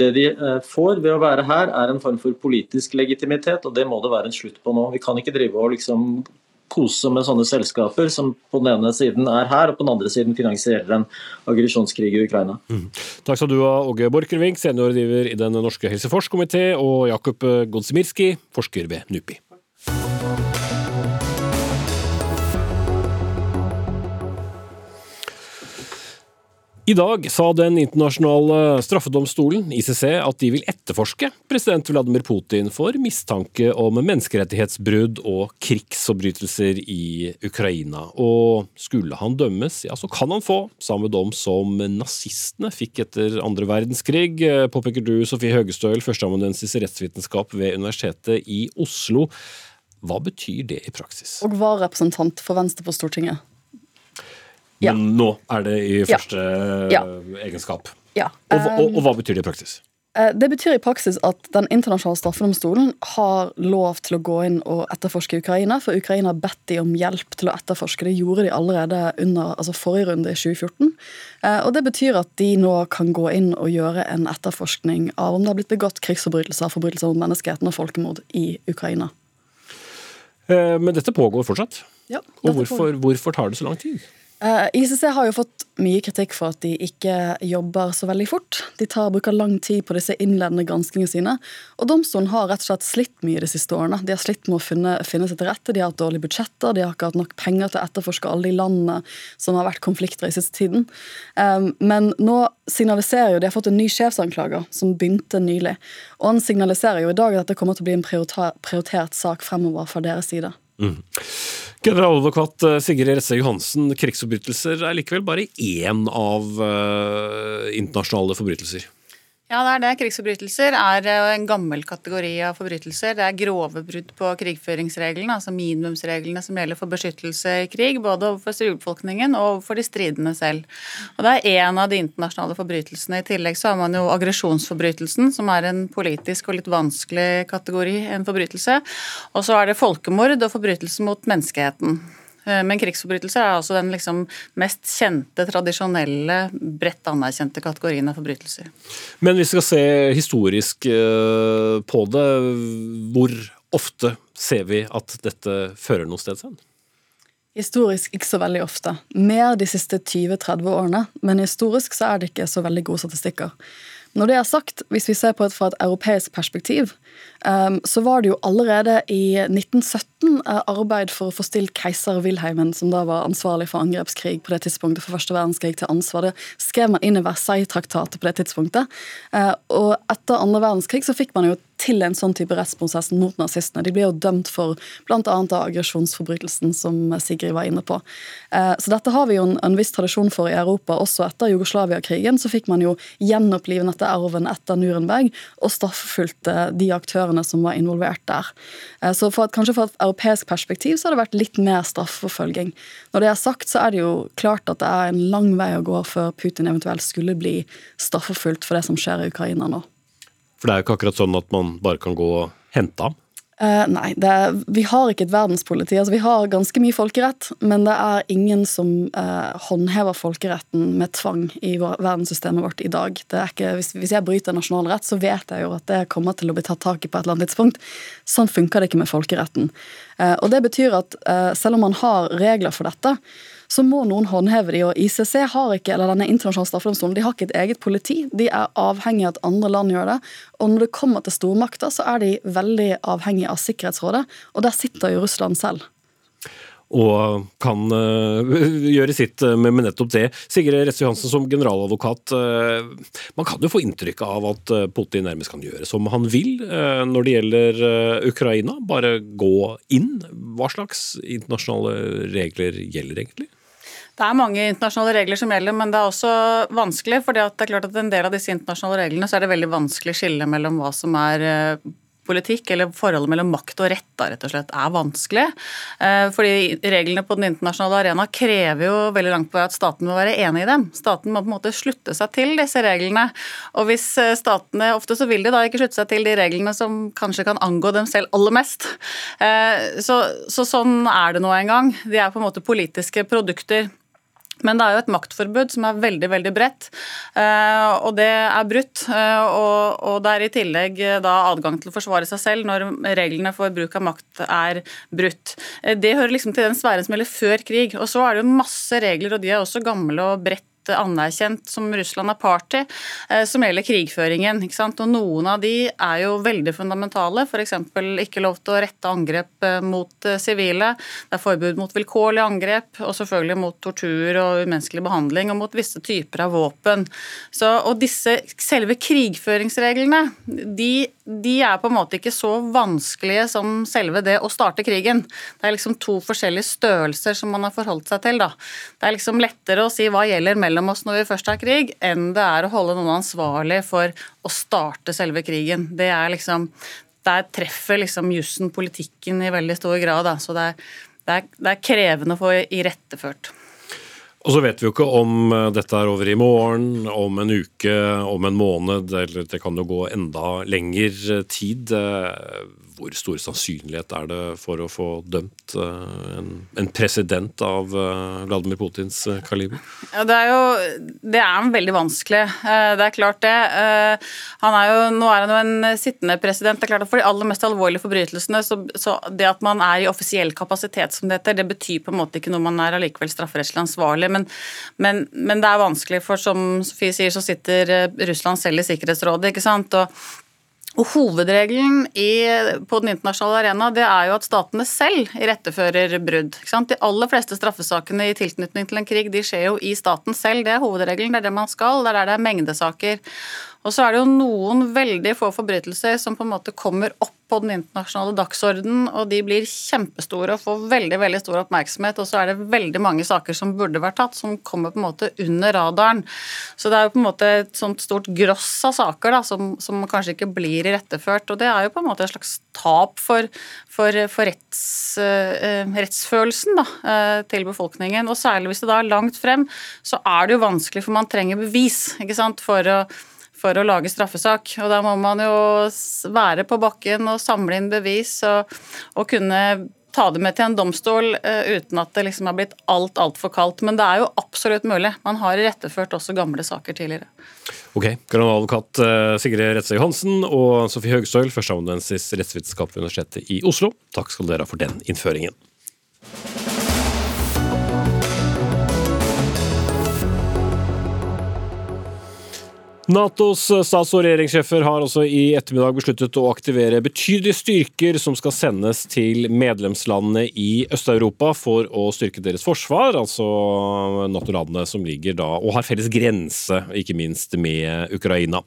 Det de får ved å være her, er en form for politisk legitimitet, og det må det være en slutt på nå. Vi kan ikke drive og liksom kose med sånne selskaper som på den ene siden er her, og på den andre siden finansierer en aggresjonskrig i Ukraina. Mm. Takk skal du ha, Åge Borchgrevink, seniorrådgiver i Den norske Helseforskomité, og Jakob Godzimirski, forsker ved NUPI. I dag sa den internasjonale straffedomstolen, ICC, at de vil etterforske president Vladimir Putin for mistanke om menneskerettighetsbrudd og krigsforbrytelser i Ukraina. Og skulle han dømmes, ja, så kan han få samme dom som nazistene fikk etter andre verdenskrig, påpeker du, Sofie Høgestøl, førsteamanuensis i rettsvitenskap ved Universitetet i Oslo. Hva betyr det i praksis? Og var representant for Venstre på Stortinget. Ja. Men nå er det i første ja. egenskap. Ja. Og, og, og, hva betyr det i praksis? Eh, det betyr i praksis at Den internasjonale straffedomstolen har lov til å gå inn og etterforske Ukraina, for Ukraina har bedt de om hjelp til å etterforske. Det gjorde de allerede under altså forrige runde i 2014. Eh, og Det betyr at de nå kan gå inn og gjøre en etterforskning av om det har blitt begått krigsforbrytelser, forbrytelser mot menneskeheten og folkemord i Ukraina. Eh, men dette pågår fortsatt? Ja, og hvorfor, hvorfor tar det så lang tid? Eh, ICC har jo fått mye kritikk for at de ikke jobber så veldig fort. De tar, bruker lang tid på disse innledende granskingene sine. Og domstolen har rett og slett slitt mye de siste årene. De har slitt med å finne, finne seg til rette, de har hatt dårlige budsjetter, de har ikke hatt nok penger til å etterforske alle de landene som har vært konflikter i siste tiden. Um, men nå signaliserer jo De har fått en ny sjefsanklager som begynte nylig. Og han signaliserer jo i dag at dette kommer til å bli en prioritert sak fremover fra deres side. Mm. Generaladvokat eh, Sigrid Resse Johansen, krigsforbrytelser er likevel bare én av uh, internasjonale forbrytelser? Ja, det er det. Krigsforbrytelser er eh, en gammel kategori av forbrytelser. Det er grove brudd på krigføringsreglene, altså minimumsreglene som gjelder for beskyttelse i krig, både overfor sivilbefolkningen og overfor de stridende selv. Og Det er én av de internasjonale forbrytelsene. I tillegg så har man jo aggresjonsforbrytelsen, som er en politisk og litt vanskelig kategori, en forbrytelse. Og så er det folkemord og forbrytelse mot menneskeheten. Eh, men krigsforbrytelser er altså den liksom mest kjente, tradisjonelle, bredt anerkjente kategorien av forbrytelser. Men hvis vi skal se historisk eh, på det, hvor ofte ser vi at dette fører noe sted hen? Historisk ikke så veldig ofte. Mer de siste 20-30 årene, men historisk så er det ikke så veldig gode statistikker. Når det er sagt, hvis vi ser på det fra et europeisk perspektiv, så var det jo allerede i 1917 uh, arbeid for å få stilt keiser Wilhelmen, som da var ansvarlig for angrepskrig på det tidspunktet for første verdenskrig, til ansvar. Det skrev man inn i Versailles-traktatet på det tidspunktet. Uh, og etter andre verdenskrig så fikk man jo til en sånn type rettsprosess mot nazistene. De ble jo dømt for bl.a. aggresjonsforbrytelsen som Sigrid var inne på. Uh, så dette har vi jo en, viss tradisjon for i Europa. Også etter Jugoslavia-krigen så fikk man jo gjenoppliven dette arven etter Nuremberg og straffefulgte de aktørene som var involvert der. Eh, så for at, kanskje fra et europeisk perspektiv så har det vært litt mer straffeforfølging. Når det er sagt, så er det jo klart at det er en lang vei å gå før Putin eventuelt skulle bli straffeforfulgt for det som skjer i Ukraina nå. For det er jo ikke akkurat sånn at man bare kan gå og hente ham? Uh, nei, er, vi har ikke et verdenspoliti. Altså, vi har ganske mye folkerett, men det er ingen som uh, håndhever folkeretten med tvang i vår, verdenssystemet vårt i dag. Ikke, hvis, hvis, jeg bryter nasjonal rett, så vet jeg jo at det kommer til å bli tatt tak i på et eller annet tidspunkt. Sånn funker det ikke med folkeretten. Uh, og det betyr at selv om man har regler for dette, så må noen håndheve de, og ICC har ikke, eller denne internasjonale straffedomstolen de har ikke et eget politi. De er avhengig av at andre land gjør det. Og når det kommer til stormakter, så er de veldig avhengige av Sikkerhetsrådet, og der sitter jo Russland selv og kan uh, gjøre sitt med, nettopp det. Sigrid Retse Johansen som generaladvokat, uh, man kan jo få inntrykk av at uh, Putin nærmest kan gjøre som han vil når det gjelder Ukraina. Bare gå inn. Hva slags internasjonale regler gjelder egentlig? Det er mange internasjonale regler som gjelder, men det er også vanskelig. for det er klart at En del av disse internasjonale reglene så er det veldig vanskelig å skille mellom hva som er politikk, eller forholdet mellom makt og rett, da, rett og slett, er vanskelig. Eh, fordi reglene på den internasjonale arena krever jo veldig langt på at staten må være enig i dem. Staten må på en måte slutte seg til disse reglene. Og hvis eh, statene Ofte så vil de da ikke slutte seg til de reglene som kanskje kan angå dem selv aller mest. Eh, så, så sånn er det nå en gang. De er på en måte politiske produkter. Men det er jo et maktforbud som er veldig veldig bredt, eh, og det er brutt. Eh, og det er i tillegg eh, da adgang til å forsvare seg selv når reglene for bruk av makt er brutt. Det hører liksom til den sfæren som gjelder før krig. Og så er det jo masse regler, og de er også gamle og bredt anerkjent som Russland er part i, eh, som gjelder krigføringen. Og Noen av de er jo veldig fundamentale, f.eks. ikke lov til å rette angrep eh, mot eh, sivile. Det er forbud mot vilkårlig angrep, og selvfølgelig mot tortur og umenneskelig behandling, og mot visse typer av våpen. Så, og disse selve krigføringsreglene, de, de er på en måte ikke så vanskelige som selve det å starte krigen. Det er liksom to forskjellige størrelser som man har forholdt seg til. Da. Det er liksom lettere å si hva gjelder mellom oss når vi først har krig, enn det er å holde noen ansvarlig for å starte selve krigen. Det er liksom Der treffer liksom jussen politikken i veldig stor grad. Da. Så det er, det, er, det er krevende å få iretteført. Og så vet vi jo ikke om eh, dette er over i morgen, om en uke, om en måned, eller det kan jo gå enda lengre tid. Hvor stor sannsynlighet er det for å få dømt eh, en, en president av eh, Vladimir Putins eh, kaliber? Ja, det er jo det er veldig vanskelig. Det er klart det. Han er jo, nå er han jo en sittende president. det er klart at For de aller mest alvorlige forbrytelsene, så, så det at man er i offisiell kapasitet, som det heter, det betyr på en måte ikke noe man er allikevel strafferettslig ansvarlig. Men, men, men, det er vanskelig, for som Sofie sier, så sitter Russland selv i Sikkerhetsrådet. ikke sant? Og og Hovedregelen i, på den internasjonale arena det er jo at statene selv irettefører brudd. De aller fleste straffesakene i tilknytning til en krig de skjer jo i staten selv. Det er hovedregelen, det er det man skal. Det er der det er mengdesaker. Og så er det jo noen veldig få forbrytelser som på en måte kommer opp på den internasjonale dagsordenen, og de blir kjempestore og får veldig veldig stor oppmerksomhet. Og så er det veldig mange saker som burde vært tatt, som kommer på en måte under radaren. Så det er jo på en måte et sånt stort gross av saker da, som, som kanskje ikke blir iretteført. Og det er jo på en måte et slags tap for, for, for retts, uh, rettsfølelsen da, uh, til befolkningen. Og særlig hvis det da er langt frem, så er det jo vanskelig, for man trenger bevis ikke sant, for å for å lage straffesak. Og da må man jo være på bakken og samle inn bevis og, og kunne ta det med til en domstol uh, uten at det liksom har blitt alt altfor kaldt. Men det er jo absolutt mulig. Man har retteført også gamle saker tidligere. Ok, Kardinaladvokat uh, Sigrid Retzøy Johansen og Sofie Høgstøl, førsteamanuensis rettsvitenskap ved Universitetet i Oslo. Takk skal dere ha for den innføringen. Natos stats- og regjeringssjefer har også i ettermiddag besluttet å aktivere betydelige styrker som skal sendes til medlemslandene i Øst-Europa for å styrke deres forsvar, altså Nato-landene som ligger da og har felles grense, ikke minst med Ukraina.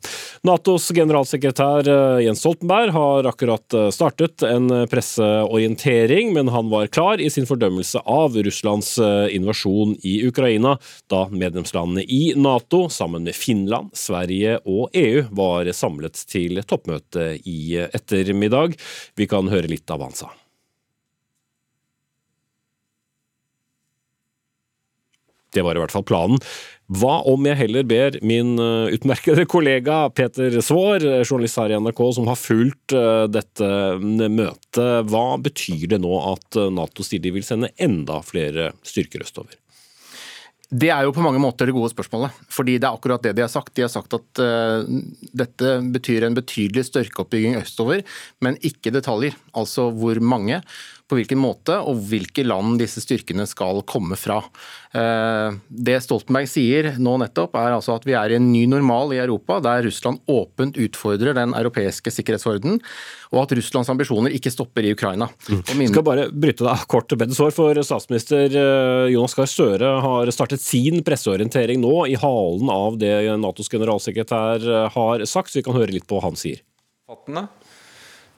Natos generalsekretær eh, Jens Stoltenberg har akkurat eh, startet en presseorientering, men han var klar i sin fordømmelse av Russlands eh, invasjon i Ukraina, da medlemslandene i Nato, sammen med Finland, Sverige Sverige og EU var samlet til toppmøte i ettermiddag. Vi kan høre litt av hva han sa. Det var i hvert fall planen. Hva om jeg heller ber min eh, utmerkede kollega Peter Svaar, journalist her i NRK, som har fulgt eh, dette møtet, hva betyr det nå at Nato de vil sende enda flere styrker østover? Det er jo på mange måter det gode spørsmålet. fordi det er akkurat det de har sagt. De har sagt at uh, dette betyr en betydelig størkeoppbygging østover, men ikke detaljer. Altså hvor mange på hvilken måte og hvilke land disse styrkene skal komme fra. Eh, det Stoltenberg sier nå nettopp, er altså at vi er i en ny normal i Europa, der Russland åpent utfordrer den europeiske sikkerhetsordenen, og at Russlands ambisjoner ikke stopper i Ukraina. Mm. Jeg skal bare bryte deg kort, Bedesår, for statsminister eh, Jonas Gahr Støre har startet sin presseorientering nå i halen av det Natos generalsekretær eh, har sagt, så vi kan høre litt på hva han sier.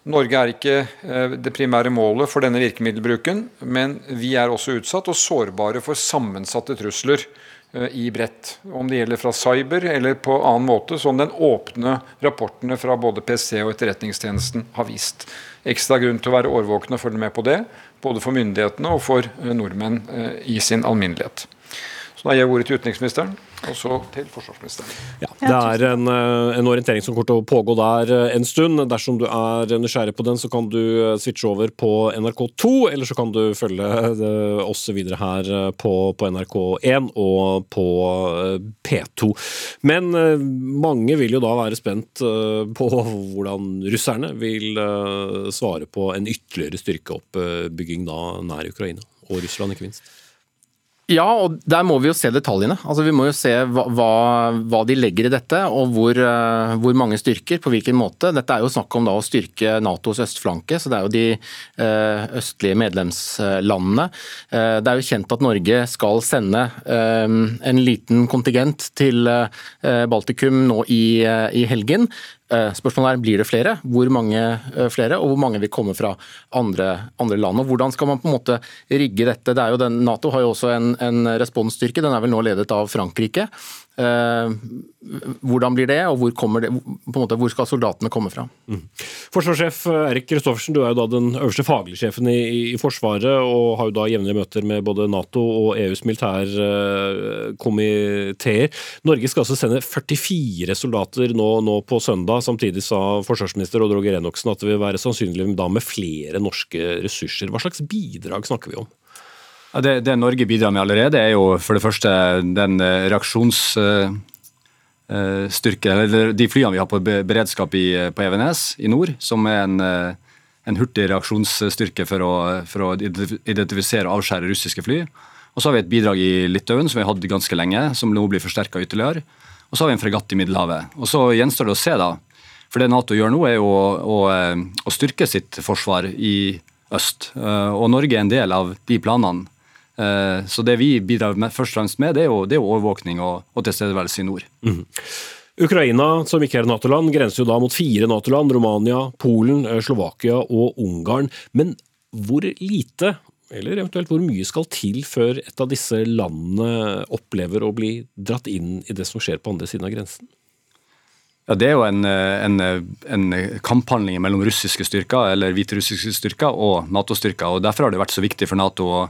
Norge er ikke eh, det primære målet for denne virkemiddelbruken, men vi er også utsatt og sårbare for sammensatte trusler eh, i bredt. Om det gjelder fra cyber eller på annen måte, som den åpne rapportene fra både PC og Etterretningstjenesten har vist. Ekstra grunn til å være årvåkne og følge med på det, både for myndighetene og for eh, nordmenn i sin alminnelighet. Så da gir jeg ordet til utenriksministeren. Og så til forsvarsministeren. Ja, Det er en, eh, en, orientering som kommer til å pågå der eh, en stund. Dersom du er nysgjerrig på den, så kan du eh, switche over på NRK2, eller så kan du følge oss videre her på, på NRK1 og på P2. Men mange vil jo da være spent på hvordan russerne vil svare på en ytterligere styrkeoppbygging da nær Ukraina, og Russland ikke minst. Ja, og der må vi jo se detaljene. Altså, vi må jo se hva, hva de legger i dette, og hvor, uh, hvor, mange styrker, på hvilken måte. Dette er jo snakk om da, å styrke Natos østflanke, så det er jo de uh, østlige medlemslandene. Uh, det er jo kjent at Norge skal sende en liten kontingent til Baltikum nå i, i helgen. Eh, spørsmålet er blir det flere, hvor mange eh, flere, og hvor mange vil komme fra andre, andre, land. og Hvordan skal man på en måte rigge dette? Det den, Nato har jo også en, en responsstyrke, den er vel nå ledet av Frankrike. Eh, hvordan blir det, og hvor, det, måte, hvor skal soldatene komme fra? Mm. Forsvarssjef Erik Kristoffersen, du er jo da den øverste faglige sjefen i, i, Forsvaret, og har jo da jevnlige møter med både Nato og EUs militærkomiteer. Norge skal altså sende 44 soldater nå, nå, på søndag. Samtidig sa forsvarsminister Odd Roger Enoksen at det vil være sannsynlig da med flere norske ressurser. Hva slags bidrag snakker vi om? Det, det, Norge bidrar med allerede, er jo for det første den eh, reaksjonsstyrke, eh, eller de flyene vi har på beredskap i, på Evenes i nord, som er en, eh, en hurtig reaksjonsstyrke for å, for å, identifisere og avskjære russiske fly. Og så har vi et bidrag i Litauen som vi har hatt ganske lenge, som nå blir forsterka ytterligere. Og så har vi en fregatt i Middelhavet. Og så gjenstår det å se, da. For det Nato gjør nå, er jo å, å, å styrke sitt forsvar i øst. Og Norge er en del av de planene. Eh, så det vi bidrar med, først og fremst med, det er jo, det er overvåkning og, og tilstedeværelse i nord. Mm. Ukraina, som ikke er et Nato-land, grenser jo da mot fire Nato-land. Romania, Polen, eh, Slovakia og Ungarn. Men hvor lite, eller eventuelt hvor mye skal til før et av disse landene opplever å bli dratt inn i det som skjer på andre siden av grensen? Ja, Det er jo en, en, en kamphandling mellom russiske styrker eller hviterussiske styrker og Nato-styrker. og Derfor har det vært så viktig for Nato å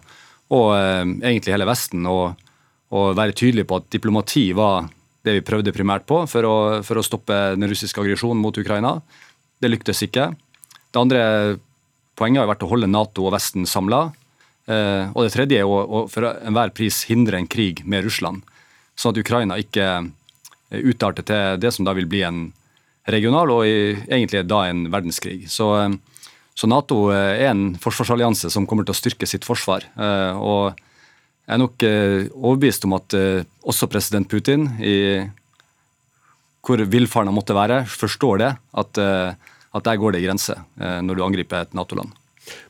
og eh, egentlig hele Vesten, og, være tydelig på at diplomati var det vi prøvde primært på for å, for å stoppe den russiske aggresjonen mot Ukraina. Det lyktes ikke. Det andre poenget har vært å holde Nato og Vesten samla. Og det tredje er å for enhver pris hindre en krig med Russland, sånn at Ukraina ikke utarter til det som da vil bli en regional og egentlig da en verdenskrig. Så, så Nato er en forsvarsallianse som kommer til å styrke sitt forsvar. og jeg er nok overbevist om at også president Putin, i hvor villfaren han måtte være, forstår det. At, at der går det grenser når du angriper et Nato-land.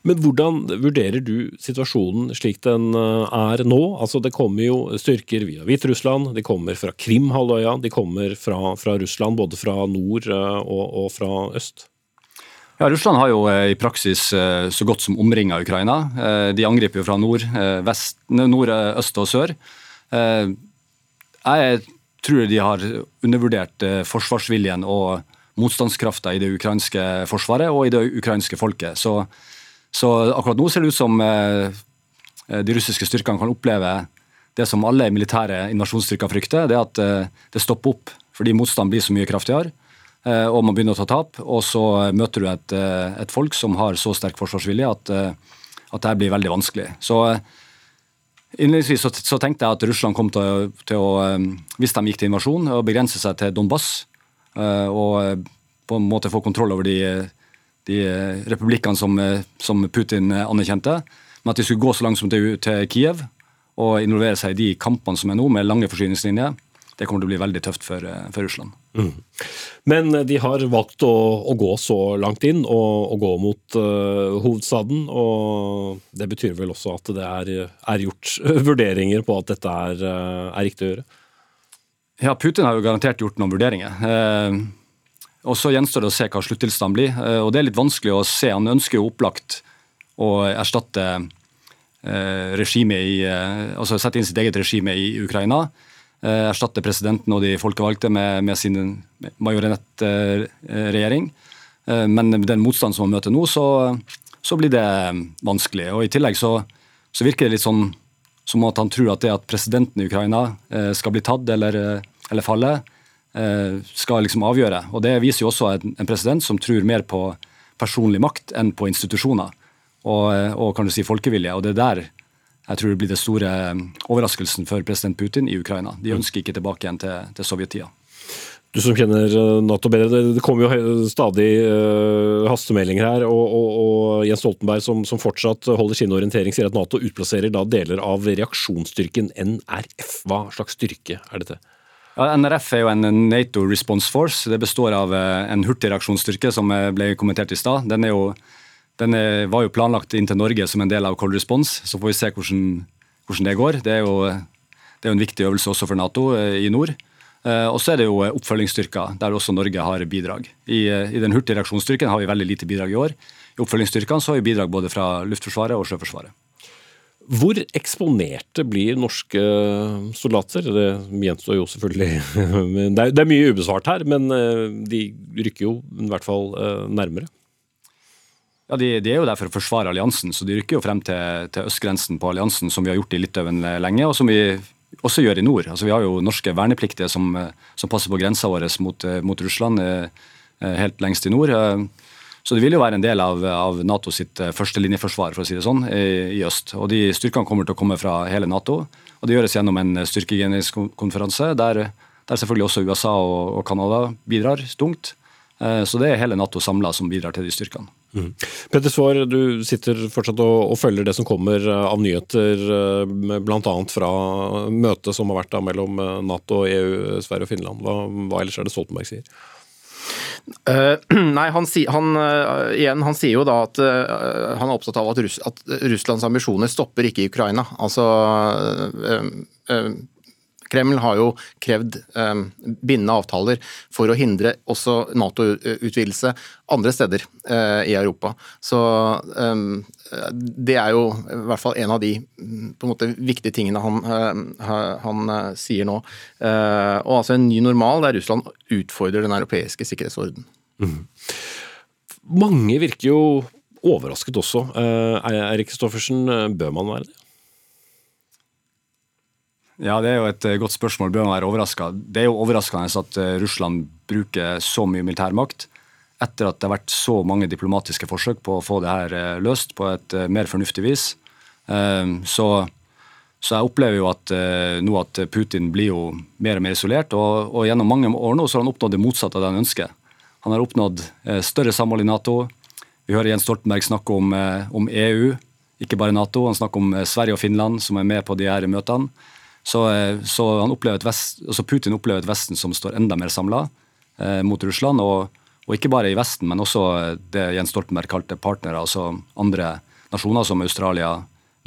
Men hvordan vurderer du situasjonen slik den er nå? Altså Det kommer jo styrker via Hviterussland, de kommer fra Krimhalvøya, de kommer fra, fra, Russland, både fra nord og, og, fra øst? Ja, Russland har jo i praksis så godt som omringa Ukraina. De angriper jo fra nord, vest, nord, øst og sør. Jeg tror de har undervurdert forsvarsviljen og motstandskrafta i det ukrainske forsvaret og i det ukrainske folket. Så så akkurat nå ser det ut som eh, de russiske styrkene kan oppleve det som alle militære invasjonsstyrker frykter, det er at eh, det stopper opp fordi motstand blir så mye kraftigere. Eh, og man begynner å ta tap, og så møter du et, et folk som har så sterk forsvarsvilje at, at det blir veldig vanskelig. Så Innledningsvis så, så, tenkte jeg at Russland kom til, til, å, hvis de gikk til invasjon, å begrense seg til Donbass. Og på en måte få kontroll over de de eh, republikkene som, eh, som, Putin eh, anerkjente, men at de skulle gå så langt som til, til Kiev og involvere seg i de kampene som er nå, med lange forsyningslinjer. Det kommer til å bli veldig tøft for, for Russland. Mm. Men de har valgt å, å, gå så langt inn og, og gå mot uh, hovedstaden. og Det betyr vel også at det er, er gjort vurderinger på at dette er, er, riktig å gjøre? Ja, Putin har jo garantert gjort noen vurderinger. Eh, og Så gjenstår det å se hva sluttilstanden blir. Eh, og Det er litt vanskelig å se. Han ønsker jo opplagt å erstatte eh, regimet i, eh, altså sette inn sitt eget regime i Ukraina. Erstatte presidenten og de folkevalgte med, med sin marionettregjering. Men med den motstanden som han møter nå, så, så, blir det vanskelig. Og I tillegg så, så, virker det litt sånn som at han tror at det at presidenten i Ukraina skal bli tatt eller, eller falle, Eh, skal liksom avgjøre. Og Det viser jo også en president som tror mer på personlig makt enn på institusjoner og, eh, og kan du si folkevilje. og Det er der jeg tror det blir det store eh, overraskelsen for president Putin i Ukraina. De ønsker ikke tilbake igjen til, til sovjettida. Du som kjenner Nato bedre, det kommer jo stadig uh, hastemeldinger her. Og, og, og Jens Stoltenberg, som, som, fortsatt holder sin orientering, sier at Nato utplasserer da deler av reaksjonsstyrken NRF. Hva slags styrke er dette? Ja, NRF er jo en Nato Response Force. Det består av eh, en hurtigreaksjonsstyrke, som eh, ble kommentert i stad. Den, den var jo planlagt inn til Norge som en del av Cold Response, så får vi se hvordan, hvordan det går. Det er, jo, det er jo en viktig øvelse også for Nato eh, i nord. Og så er det jo oppfølgingsstyrker, der også Norge har bidrag. I, i den hurtigreaksjonsstyrken har vi veldig lite bidrag i år. I oppfølgingsstyrkene har vi bidrag både fra Luftforsvaret og Sjøforsvaret. Hvor eksponerte blir norske soldater? Det gjenstår jo selvfølgelig Det er, mye ubesvart her, men eh, de rykker jo i hvert fall eh, nærmere. Ja, de, de, er jo der for å forsvare alliansen, så de rykker jo frem til, til østgrensen på alliansen, som vi har gjort i Litauen lenge, og som vi også gjør i nord. Altså, vi har jo norske vernepliktige som, som passer på grensa vår mot, mot Russland eh, helt lengst i nord. Så det vil jo være en del av, av Nato sitt eh, førstelinjeforsvar for å si det sånn, i, i, øst. Og De styrkene kommer til å komme fra hele Nato. og Det gjøres gjennom en styrkegeneringskonferanse der, der selvfølgelig også USA og, og Canada bidrar tungt. Eh, så det er hele Nato samla som bidrar til de styrkene. Mm. Petter Svaar, du sitter fortsatt og, og, følger det som kommer eh, av nyheter, bl.a. fra møtet som har vært da mellom Nato, EU, Sverige og Finland. Hva, hva ellers er det Stoltenberg sier? Uh, nei, han, han, uh, igjen, han, sier jo da at uh, han er opptatt av at, Russ, at, Russlands ambisjoner stopper ikke i Ukraina. Altså Kreml har jo krevd um, bindende avtaler for å hindre også Nato-utvidelse andre steder uh, i Europa. Så um, det er jo i hvert fall en av de på en måte viktige tingene han, uh, han uh, sier nå. og altså en ny normal der Russland utfordrer den europeiske sikkerhetsorden. Mm. Mange virker jo overrasket også. Erik Kristoffersen bør man være det? Ja, Det er jo et eh, godt spørsmål. Bør man være overraska? Det er jo overraskende at eh, Russland bruker så mye militærmakt etter at det har vært så mange diplomatiske forsøk på å få det her løst på et mer fornuftig vis. Så, så jeg opplever jo at nå at Putin blir jo mer og mer isolert, og, og gjennom mange år nå så har han oppnådd det motsatte av det han ønsker. Han har oppnådd større samhold i Nato. Vi hører Jens Stoltenberg snakke om, om EU, ikke bare Nato. Han snakker om Sverige og Finland som er med på de her møtene. Så, så opplever vest, altså Putin opplever et Vesten som står enda mer samla eh, mot Russland. Og, og, ikke bare i Vesten, men også det Jens Stoltenberg kalte partnere, altså andre nasjoner som Australia,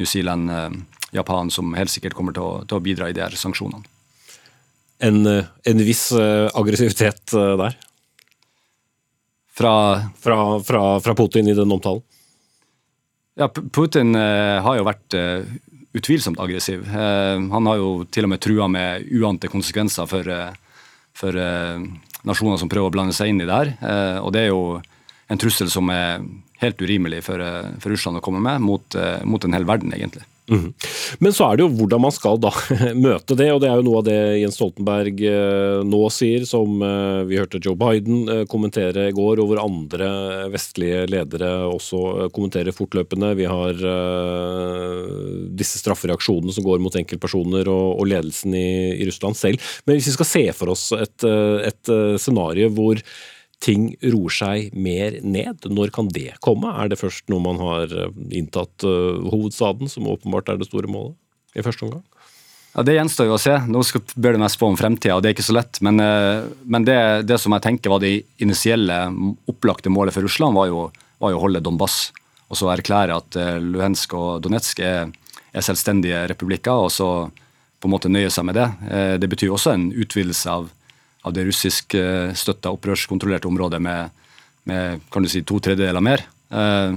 New Zealand, eh, Japan, som helt sikkert kommer til å, til å bidra i de her sanksjonene. En, eh, en viss uh, aggressivitet der? Fra, fra, fra, fra, Putin i den omtalen? Ja, Putin eh, har jo vært utvilsomt aggressiv. Eh, han har jo til og med trua med uante konsekvenser for, eh, for eh, nasjoner som prøver å blande seg inn i det her. Og det er jo en trussel som er helt urimelig for, for Russland å komme med mot, mot en hel verden, egentlig. Mm. Men så er det jo hvordan man skal da møte det, og det er jo noe av det Jens Stoltenberg eh, nå sier, som eh, vi hørte Joe Biden eh, kommentere i går, og hvor andre vestlige ledere også kommenterer fortløpende. Vi har disse straffereaksjonene som går mot enkeltpersoner og, ledelsen i, Russland selv. Men hvis vi skal se for oss et, et scenario hvor ting roer seg mer ned? Når kan det komme? Er det først når man har eh, inntatt uh, hovedstaden, som åpenbart er det store målet i første omgang? Ja, Det gjenstår jo å se. Nå bør det mest spå om fremtida, og det er ikke så lett. Men, uh, men det, det, som jeg tenker var det initielle, opplagte målet for Russland, var jo, var jo å holde Donbass. Og så erklære at Luhensk og Donetsk er, er, selvstendige republikker, og så på en måte nøye seg med det. det betyr også en utvidelse av av det russisk støtta opprørskontrollerte området med, med kan du si, to tredjedeler mer. Eh,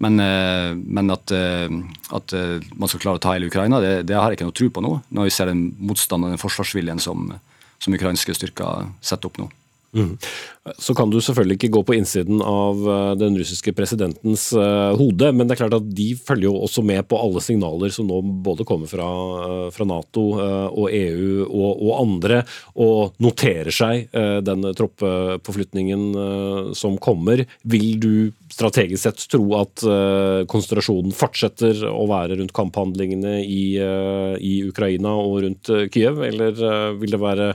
men, eh, men at, at, man skal klare å ta hele Ukraina, det, det har jeg ikke noe tro på nå. Når vi ser den motstanden og den forsvarsviljen som, som ukrainske styrker setter opp nå. Mm. Så kan du selvfølgelig ikke gå på innsiden av eh, den russiske presidentens uh, hode, men det er klart at de følger jo også med på alle signaler som nå både kommer fra, uh, fra Nato og EU og, og, andre, og noterer seg den troppeforflytningen som kommer. Vil du strategisk sett tro at konsentrasjonen fortsetter å være rundt kamphandlingene i, i Ukraina og rundt Kiev, eller vil det være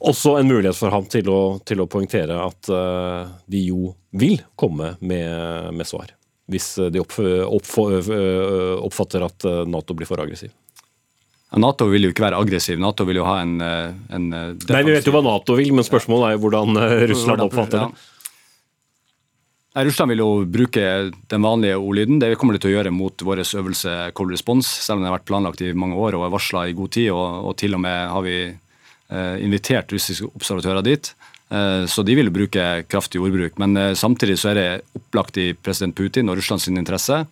også en mulighet for ham til å, til å poengtere at uh, de jo vil komme med, med svar. Hvis de opp, opp, oppfatter at Nato blir for aggressiv. Nato vil jo ikke være aggressiv. Nato vil jo ha en, en Nei, Vi vet jo hva Nato vil, men spørsmålet er jo hvordan Russland oppfatter det. Nei, Russland vil jo bruke den vanlige ordlyden. Det kommer de til å gjøre mot vår øvelse Cold Response, selv om det har vært planlagt i mange år og er varsla i god tid. Og, og, til og med har vi Eh, invitert russiske observatører dit. Eh, så de vil bruke kraftig ordbruk. Men eh, samtidig så er det opplagt i president Putin og Russlands interesse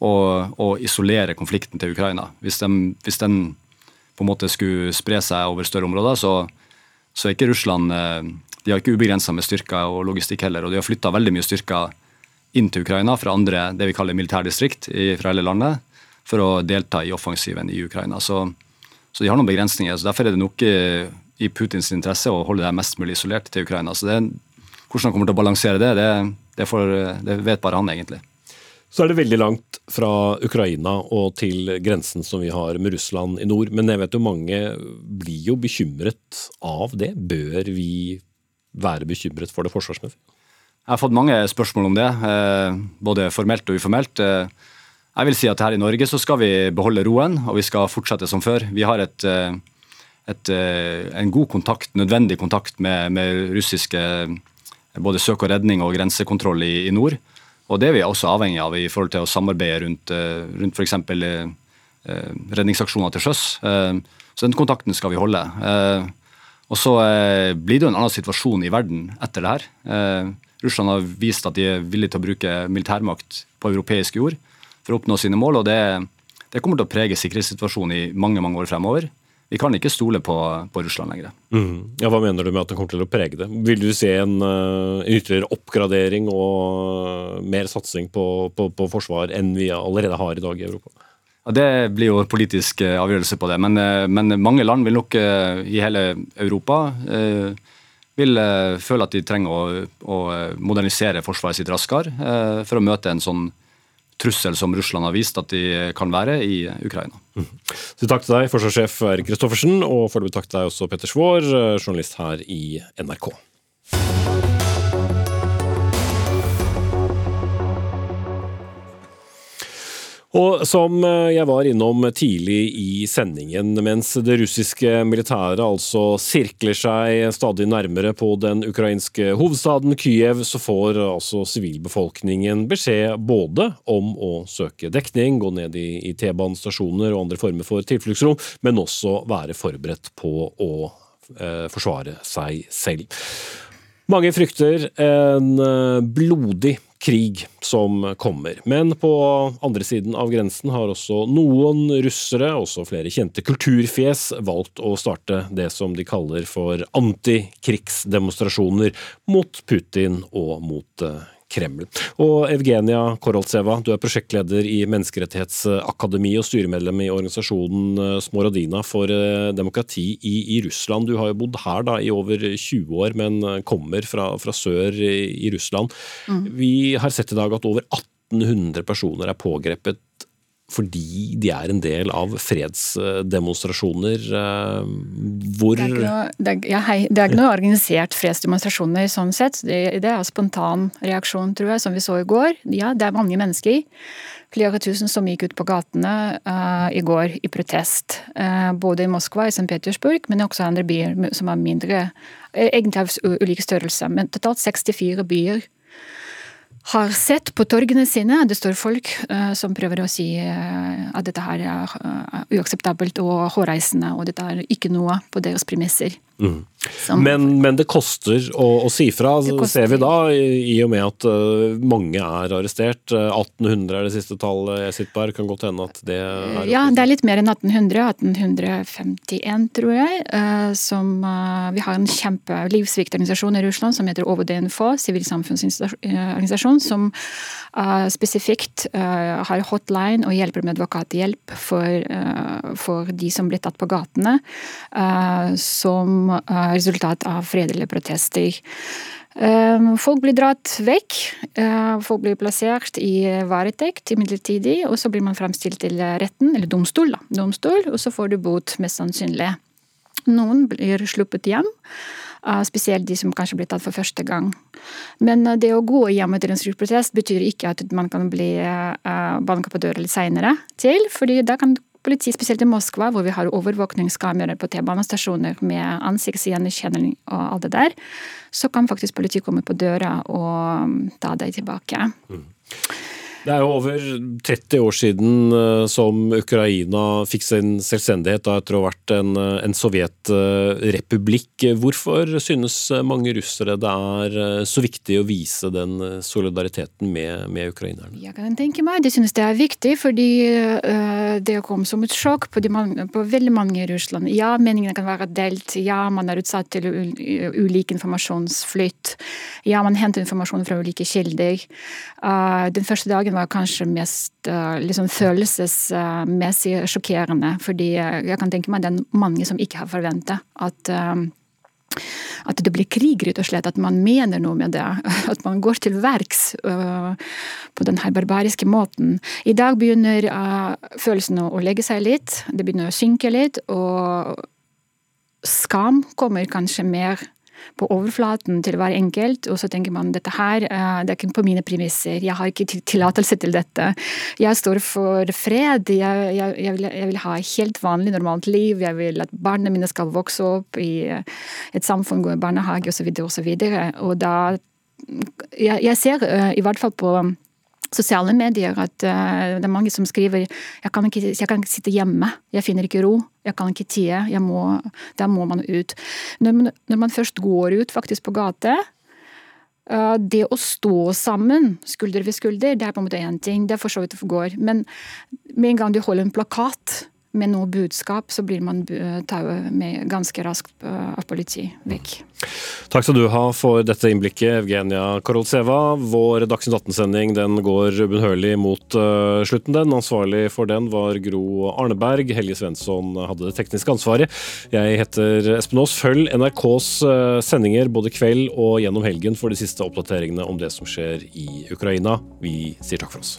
å, å, isolere konflikten til Ukraina. Hvis, den, hvis, den på en måte skulle spre seg over større områder, så, så er ikke Russland De har ikke ubegrensa med styrker og logistikk heller, og de har flytta veldig mye styrker inn til Ukraina fra andre det vi kaller militærdistrikt fra hele landet, for å delta i offensiven i Ukraina. Så så de har noen begrensninger. så Derfor er det nok i Putins interesse å holde det mest mulig isolert til Ukraina. Så det, Hvordan han kommer til å balansere det, det, det, får, det vet bare han, egentlig. Så er det veldig langt fra Ukraina og til grensen som vi har med Russland i nord. Men jeg vet jo mange blir jo bekymret av det. Bør vi være bekymret for det forsvarsmessig? Jeg har fått mange spørsmål om det, eh, både formelt og uformelt. Jeg vil si at her i Norge så skal vi beholde roen, og vi skal fortsette som før. Vi har et, eh, et, eh, en god kontakt, nødvendig kontakt med, med russiske både søk og redning og grensekontroll i, i, nord. Og det er vi også avhengig av i forhold til å samarbeide rundt, eh, rundt f.eks. redningsaksjoner til sjøs. Så den kontakten skal vi holde. Og så blir det jo en annen situasjon i verden etter det her. Russland har vist at de er villige til å bruke militærmakt på europeisk jord for å oppnå sine mål. og det, det kommer til å prege sikkerhetssituasjonen i mange mange år fremover. Vi kan ikke stole på, på Russland lenger. Mm. Ja, Hva mener du med at det kommer til å prege det? Vil du se en, en ytterligere oppgradering og mer satsing på, på, på, forsvar enn vi allerede har i dag i Europa? Ja, Det blir jo politisk uh, avgjørelse på det, men, men, mange land vil nok i hele Europa vil føle at de trenger å, å modernisere forsvaret sitt raskere for å møte en sånn trussel som Russland har vist at de kan være i Ukraina. Mm. Så takk til deg, forsvarssjef Erik Kristoffersen, og foreløpig takk til deg også, Petter Svaar, journalist her i NRK. Og som eh, jeg var innom tidlig i sendingen, mens det russiske militæret altså sirkler seg stadig nærmere på den ukrainske hovedstaden Kyiv, så får altså sivilbefolkningen beskjed både om å søke dekning, gå ned i, T-banestasjoner og andre former for tilfluktsrom, men også være forberedt på å eh, forsvare seg selv. Mange frykter en eh, blodig krig som kommer. Men på andre siden av grensen har også noen russere, også flere kjente kulturfjes, valgt å starte det som de kaller for antikrigsdemonstrasjoner mot Putin og mot eh, Kreml. Og Evgenia Koroltseva, du er prosjektleder i Menneskerettighetsakademiet og styremedlem i organisasjonen eh, Smorodina for eh, demokrati i, i, Russland. Du har jo bodd her da i over 20 år, men eh, kommer fra, fra sør i, i Russland. Mm. Vi har sett i dag at over 1800 personer er pågrepet fordi de er en del av fredsdemonstrasjoner. Eh, hvor Det er noe, det er, ja, hei, det er ikke noe organisert fredsdemonstrasjoner sånn sett. Det, det er spontan reaksjon, tror jeg, som vi så i går. Ja, det er mange mennesker. Flere tusen som gikk ut på gatene uh, i går i protest. Uh, både i Moskva og i St. Petersburg, men også andre byer som er mindre. Egentlig av ulike størrelser, men totalt 64 byer har sett på torgene sine det står folk uh, som prøver å si uh, at dette her er uh, uakseptabelt og hårreisende, og dette er ikke noe på deres premisser. Mm. Men, men, det koster å, å si fra, ser vi da, i, i og med at mange er arrestert. 1800 er det siste tallet jeg sitter på her. Kan godt hende at det er Ja, det er litt mer enn 1800. 1851, tror jeg. Som, vi har en kjempe livsviktorganisasjon i Russland som heter OVDNFO, sivilsamfunnsorganisasjon, som spesifikt har hotline og hjelper med advokathjelp for, for de som blir tatt på gatene. som resultat av fredelige protester. Folk blir dratt vekk. Folk blir plassert i varetekt midlertidig, og så blir man fremstilt til retten, eller domstol, da. domstol, og så får du bot, mest sannsynlig. Noen blir sluppet hjem. Spesielt de som kanskje blir tatt for første gang. Men det å gå etter en strukturprotest betyr ikke at man kan bli banka på døra litt seinere til, fordi da kan politi, spesielt i Moskva, hvor vi har overvåkningskameraer på T-banestasjoner med ansiktsgjenkjenning og alt det der, så kan faktisk politiet komme på døra og um, ta deg tilbake. Mm. Det er jo over 30 år siden eh, som Ukraina fikk sin selvstendighet da etter å ha vært en, eh, en sovjetrepublikk. Hvorfor synes mange russere det er eh, så viktig å vise den solidariteten med, med ukrainerne? Jeg kan tenke meg, De synes det er viktig, fordi det kom som et sjokk på, de, på veldig mange i Russland. Ja, meningene kan være delt. Ja, man er utsatt til ulik informasjonsflytt. Ja, man henter informasjon fra ulike kilder. Den første dagen dagen var kanskje mest uh, liksom følelsesmessig sjokkerende. Fordi jeg kan tenke meg det er mange som ikke har forventa at uh, at det blir krig, rett og slett. At man mener noe med det. At man går til verks uh, på denne barbariske måten. I dag begynner uh, følelsene å legge seg litt. Det begynner å synke litt. Og skam kommer kanskje mer på overflaten til hver enkelt, og så tenker man dette her, eh, det er ikke på mine premisser, jeg har ikke tillatelse til dette. Jeg står for fred, jeg, jeg, jeg, vil, jeg, vil, ha helt vanlig, normalt liv, jeg vil at barna mine skal vokse opp i et samfunn, gå i barnehage osv. Og, så videre, og, så og da jeg, ser eh, i hvert fall på sosiale medier at uh, det er mange som skriver jeg kan, ikke, jeg kan ikke sitte hjemme, jeg finner ikke ro, jeg kan ikke tie, jeg må, der må man ut. Når man, når man først går ut faktisk på gate, uh, det å stå sammen, skulder ved skulder, det er på en måte én ting, det er for så vidt det går. Men med en gang du holder en plakat med noe budskap, så blir man tauet ganske raskt av politi vekk. Takk skal du ha for dette innblikket, Evgenia Korolseva. Vår Dagsnytt 18-sending den går ubønnhørlig mot uh, slutten. den. Ansvarlig for den var Gro Arneberg. Helge Svensson hadde det tekniske ansvaret. Jeg heter Espen Aas. Følg NRKs uh, sendinger både kveld og gjennom helgen for de siste oppdateringene om det som skjer i Ukraina. Vi sier takk for oss.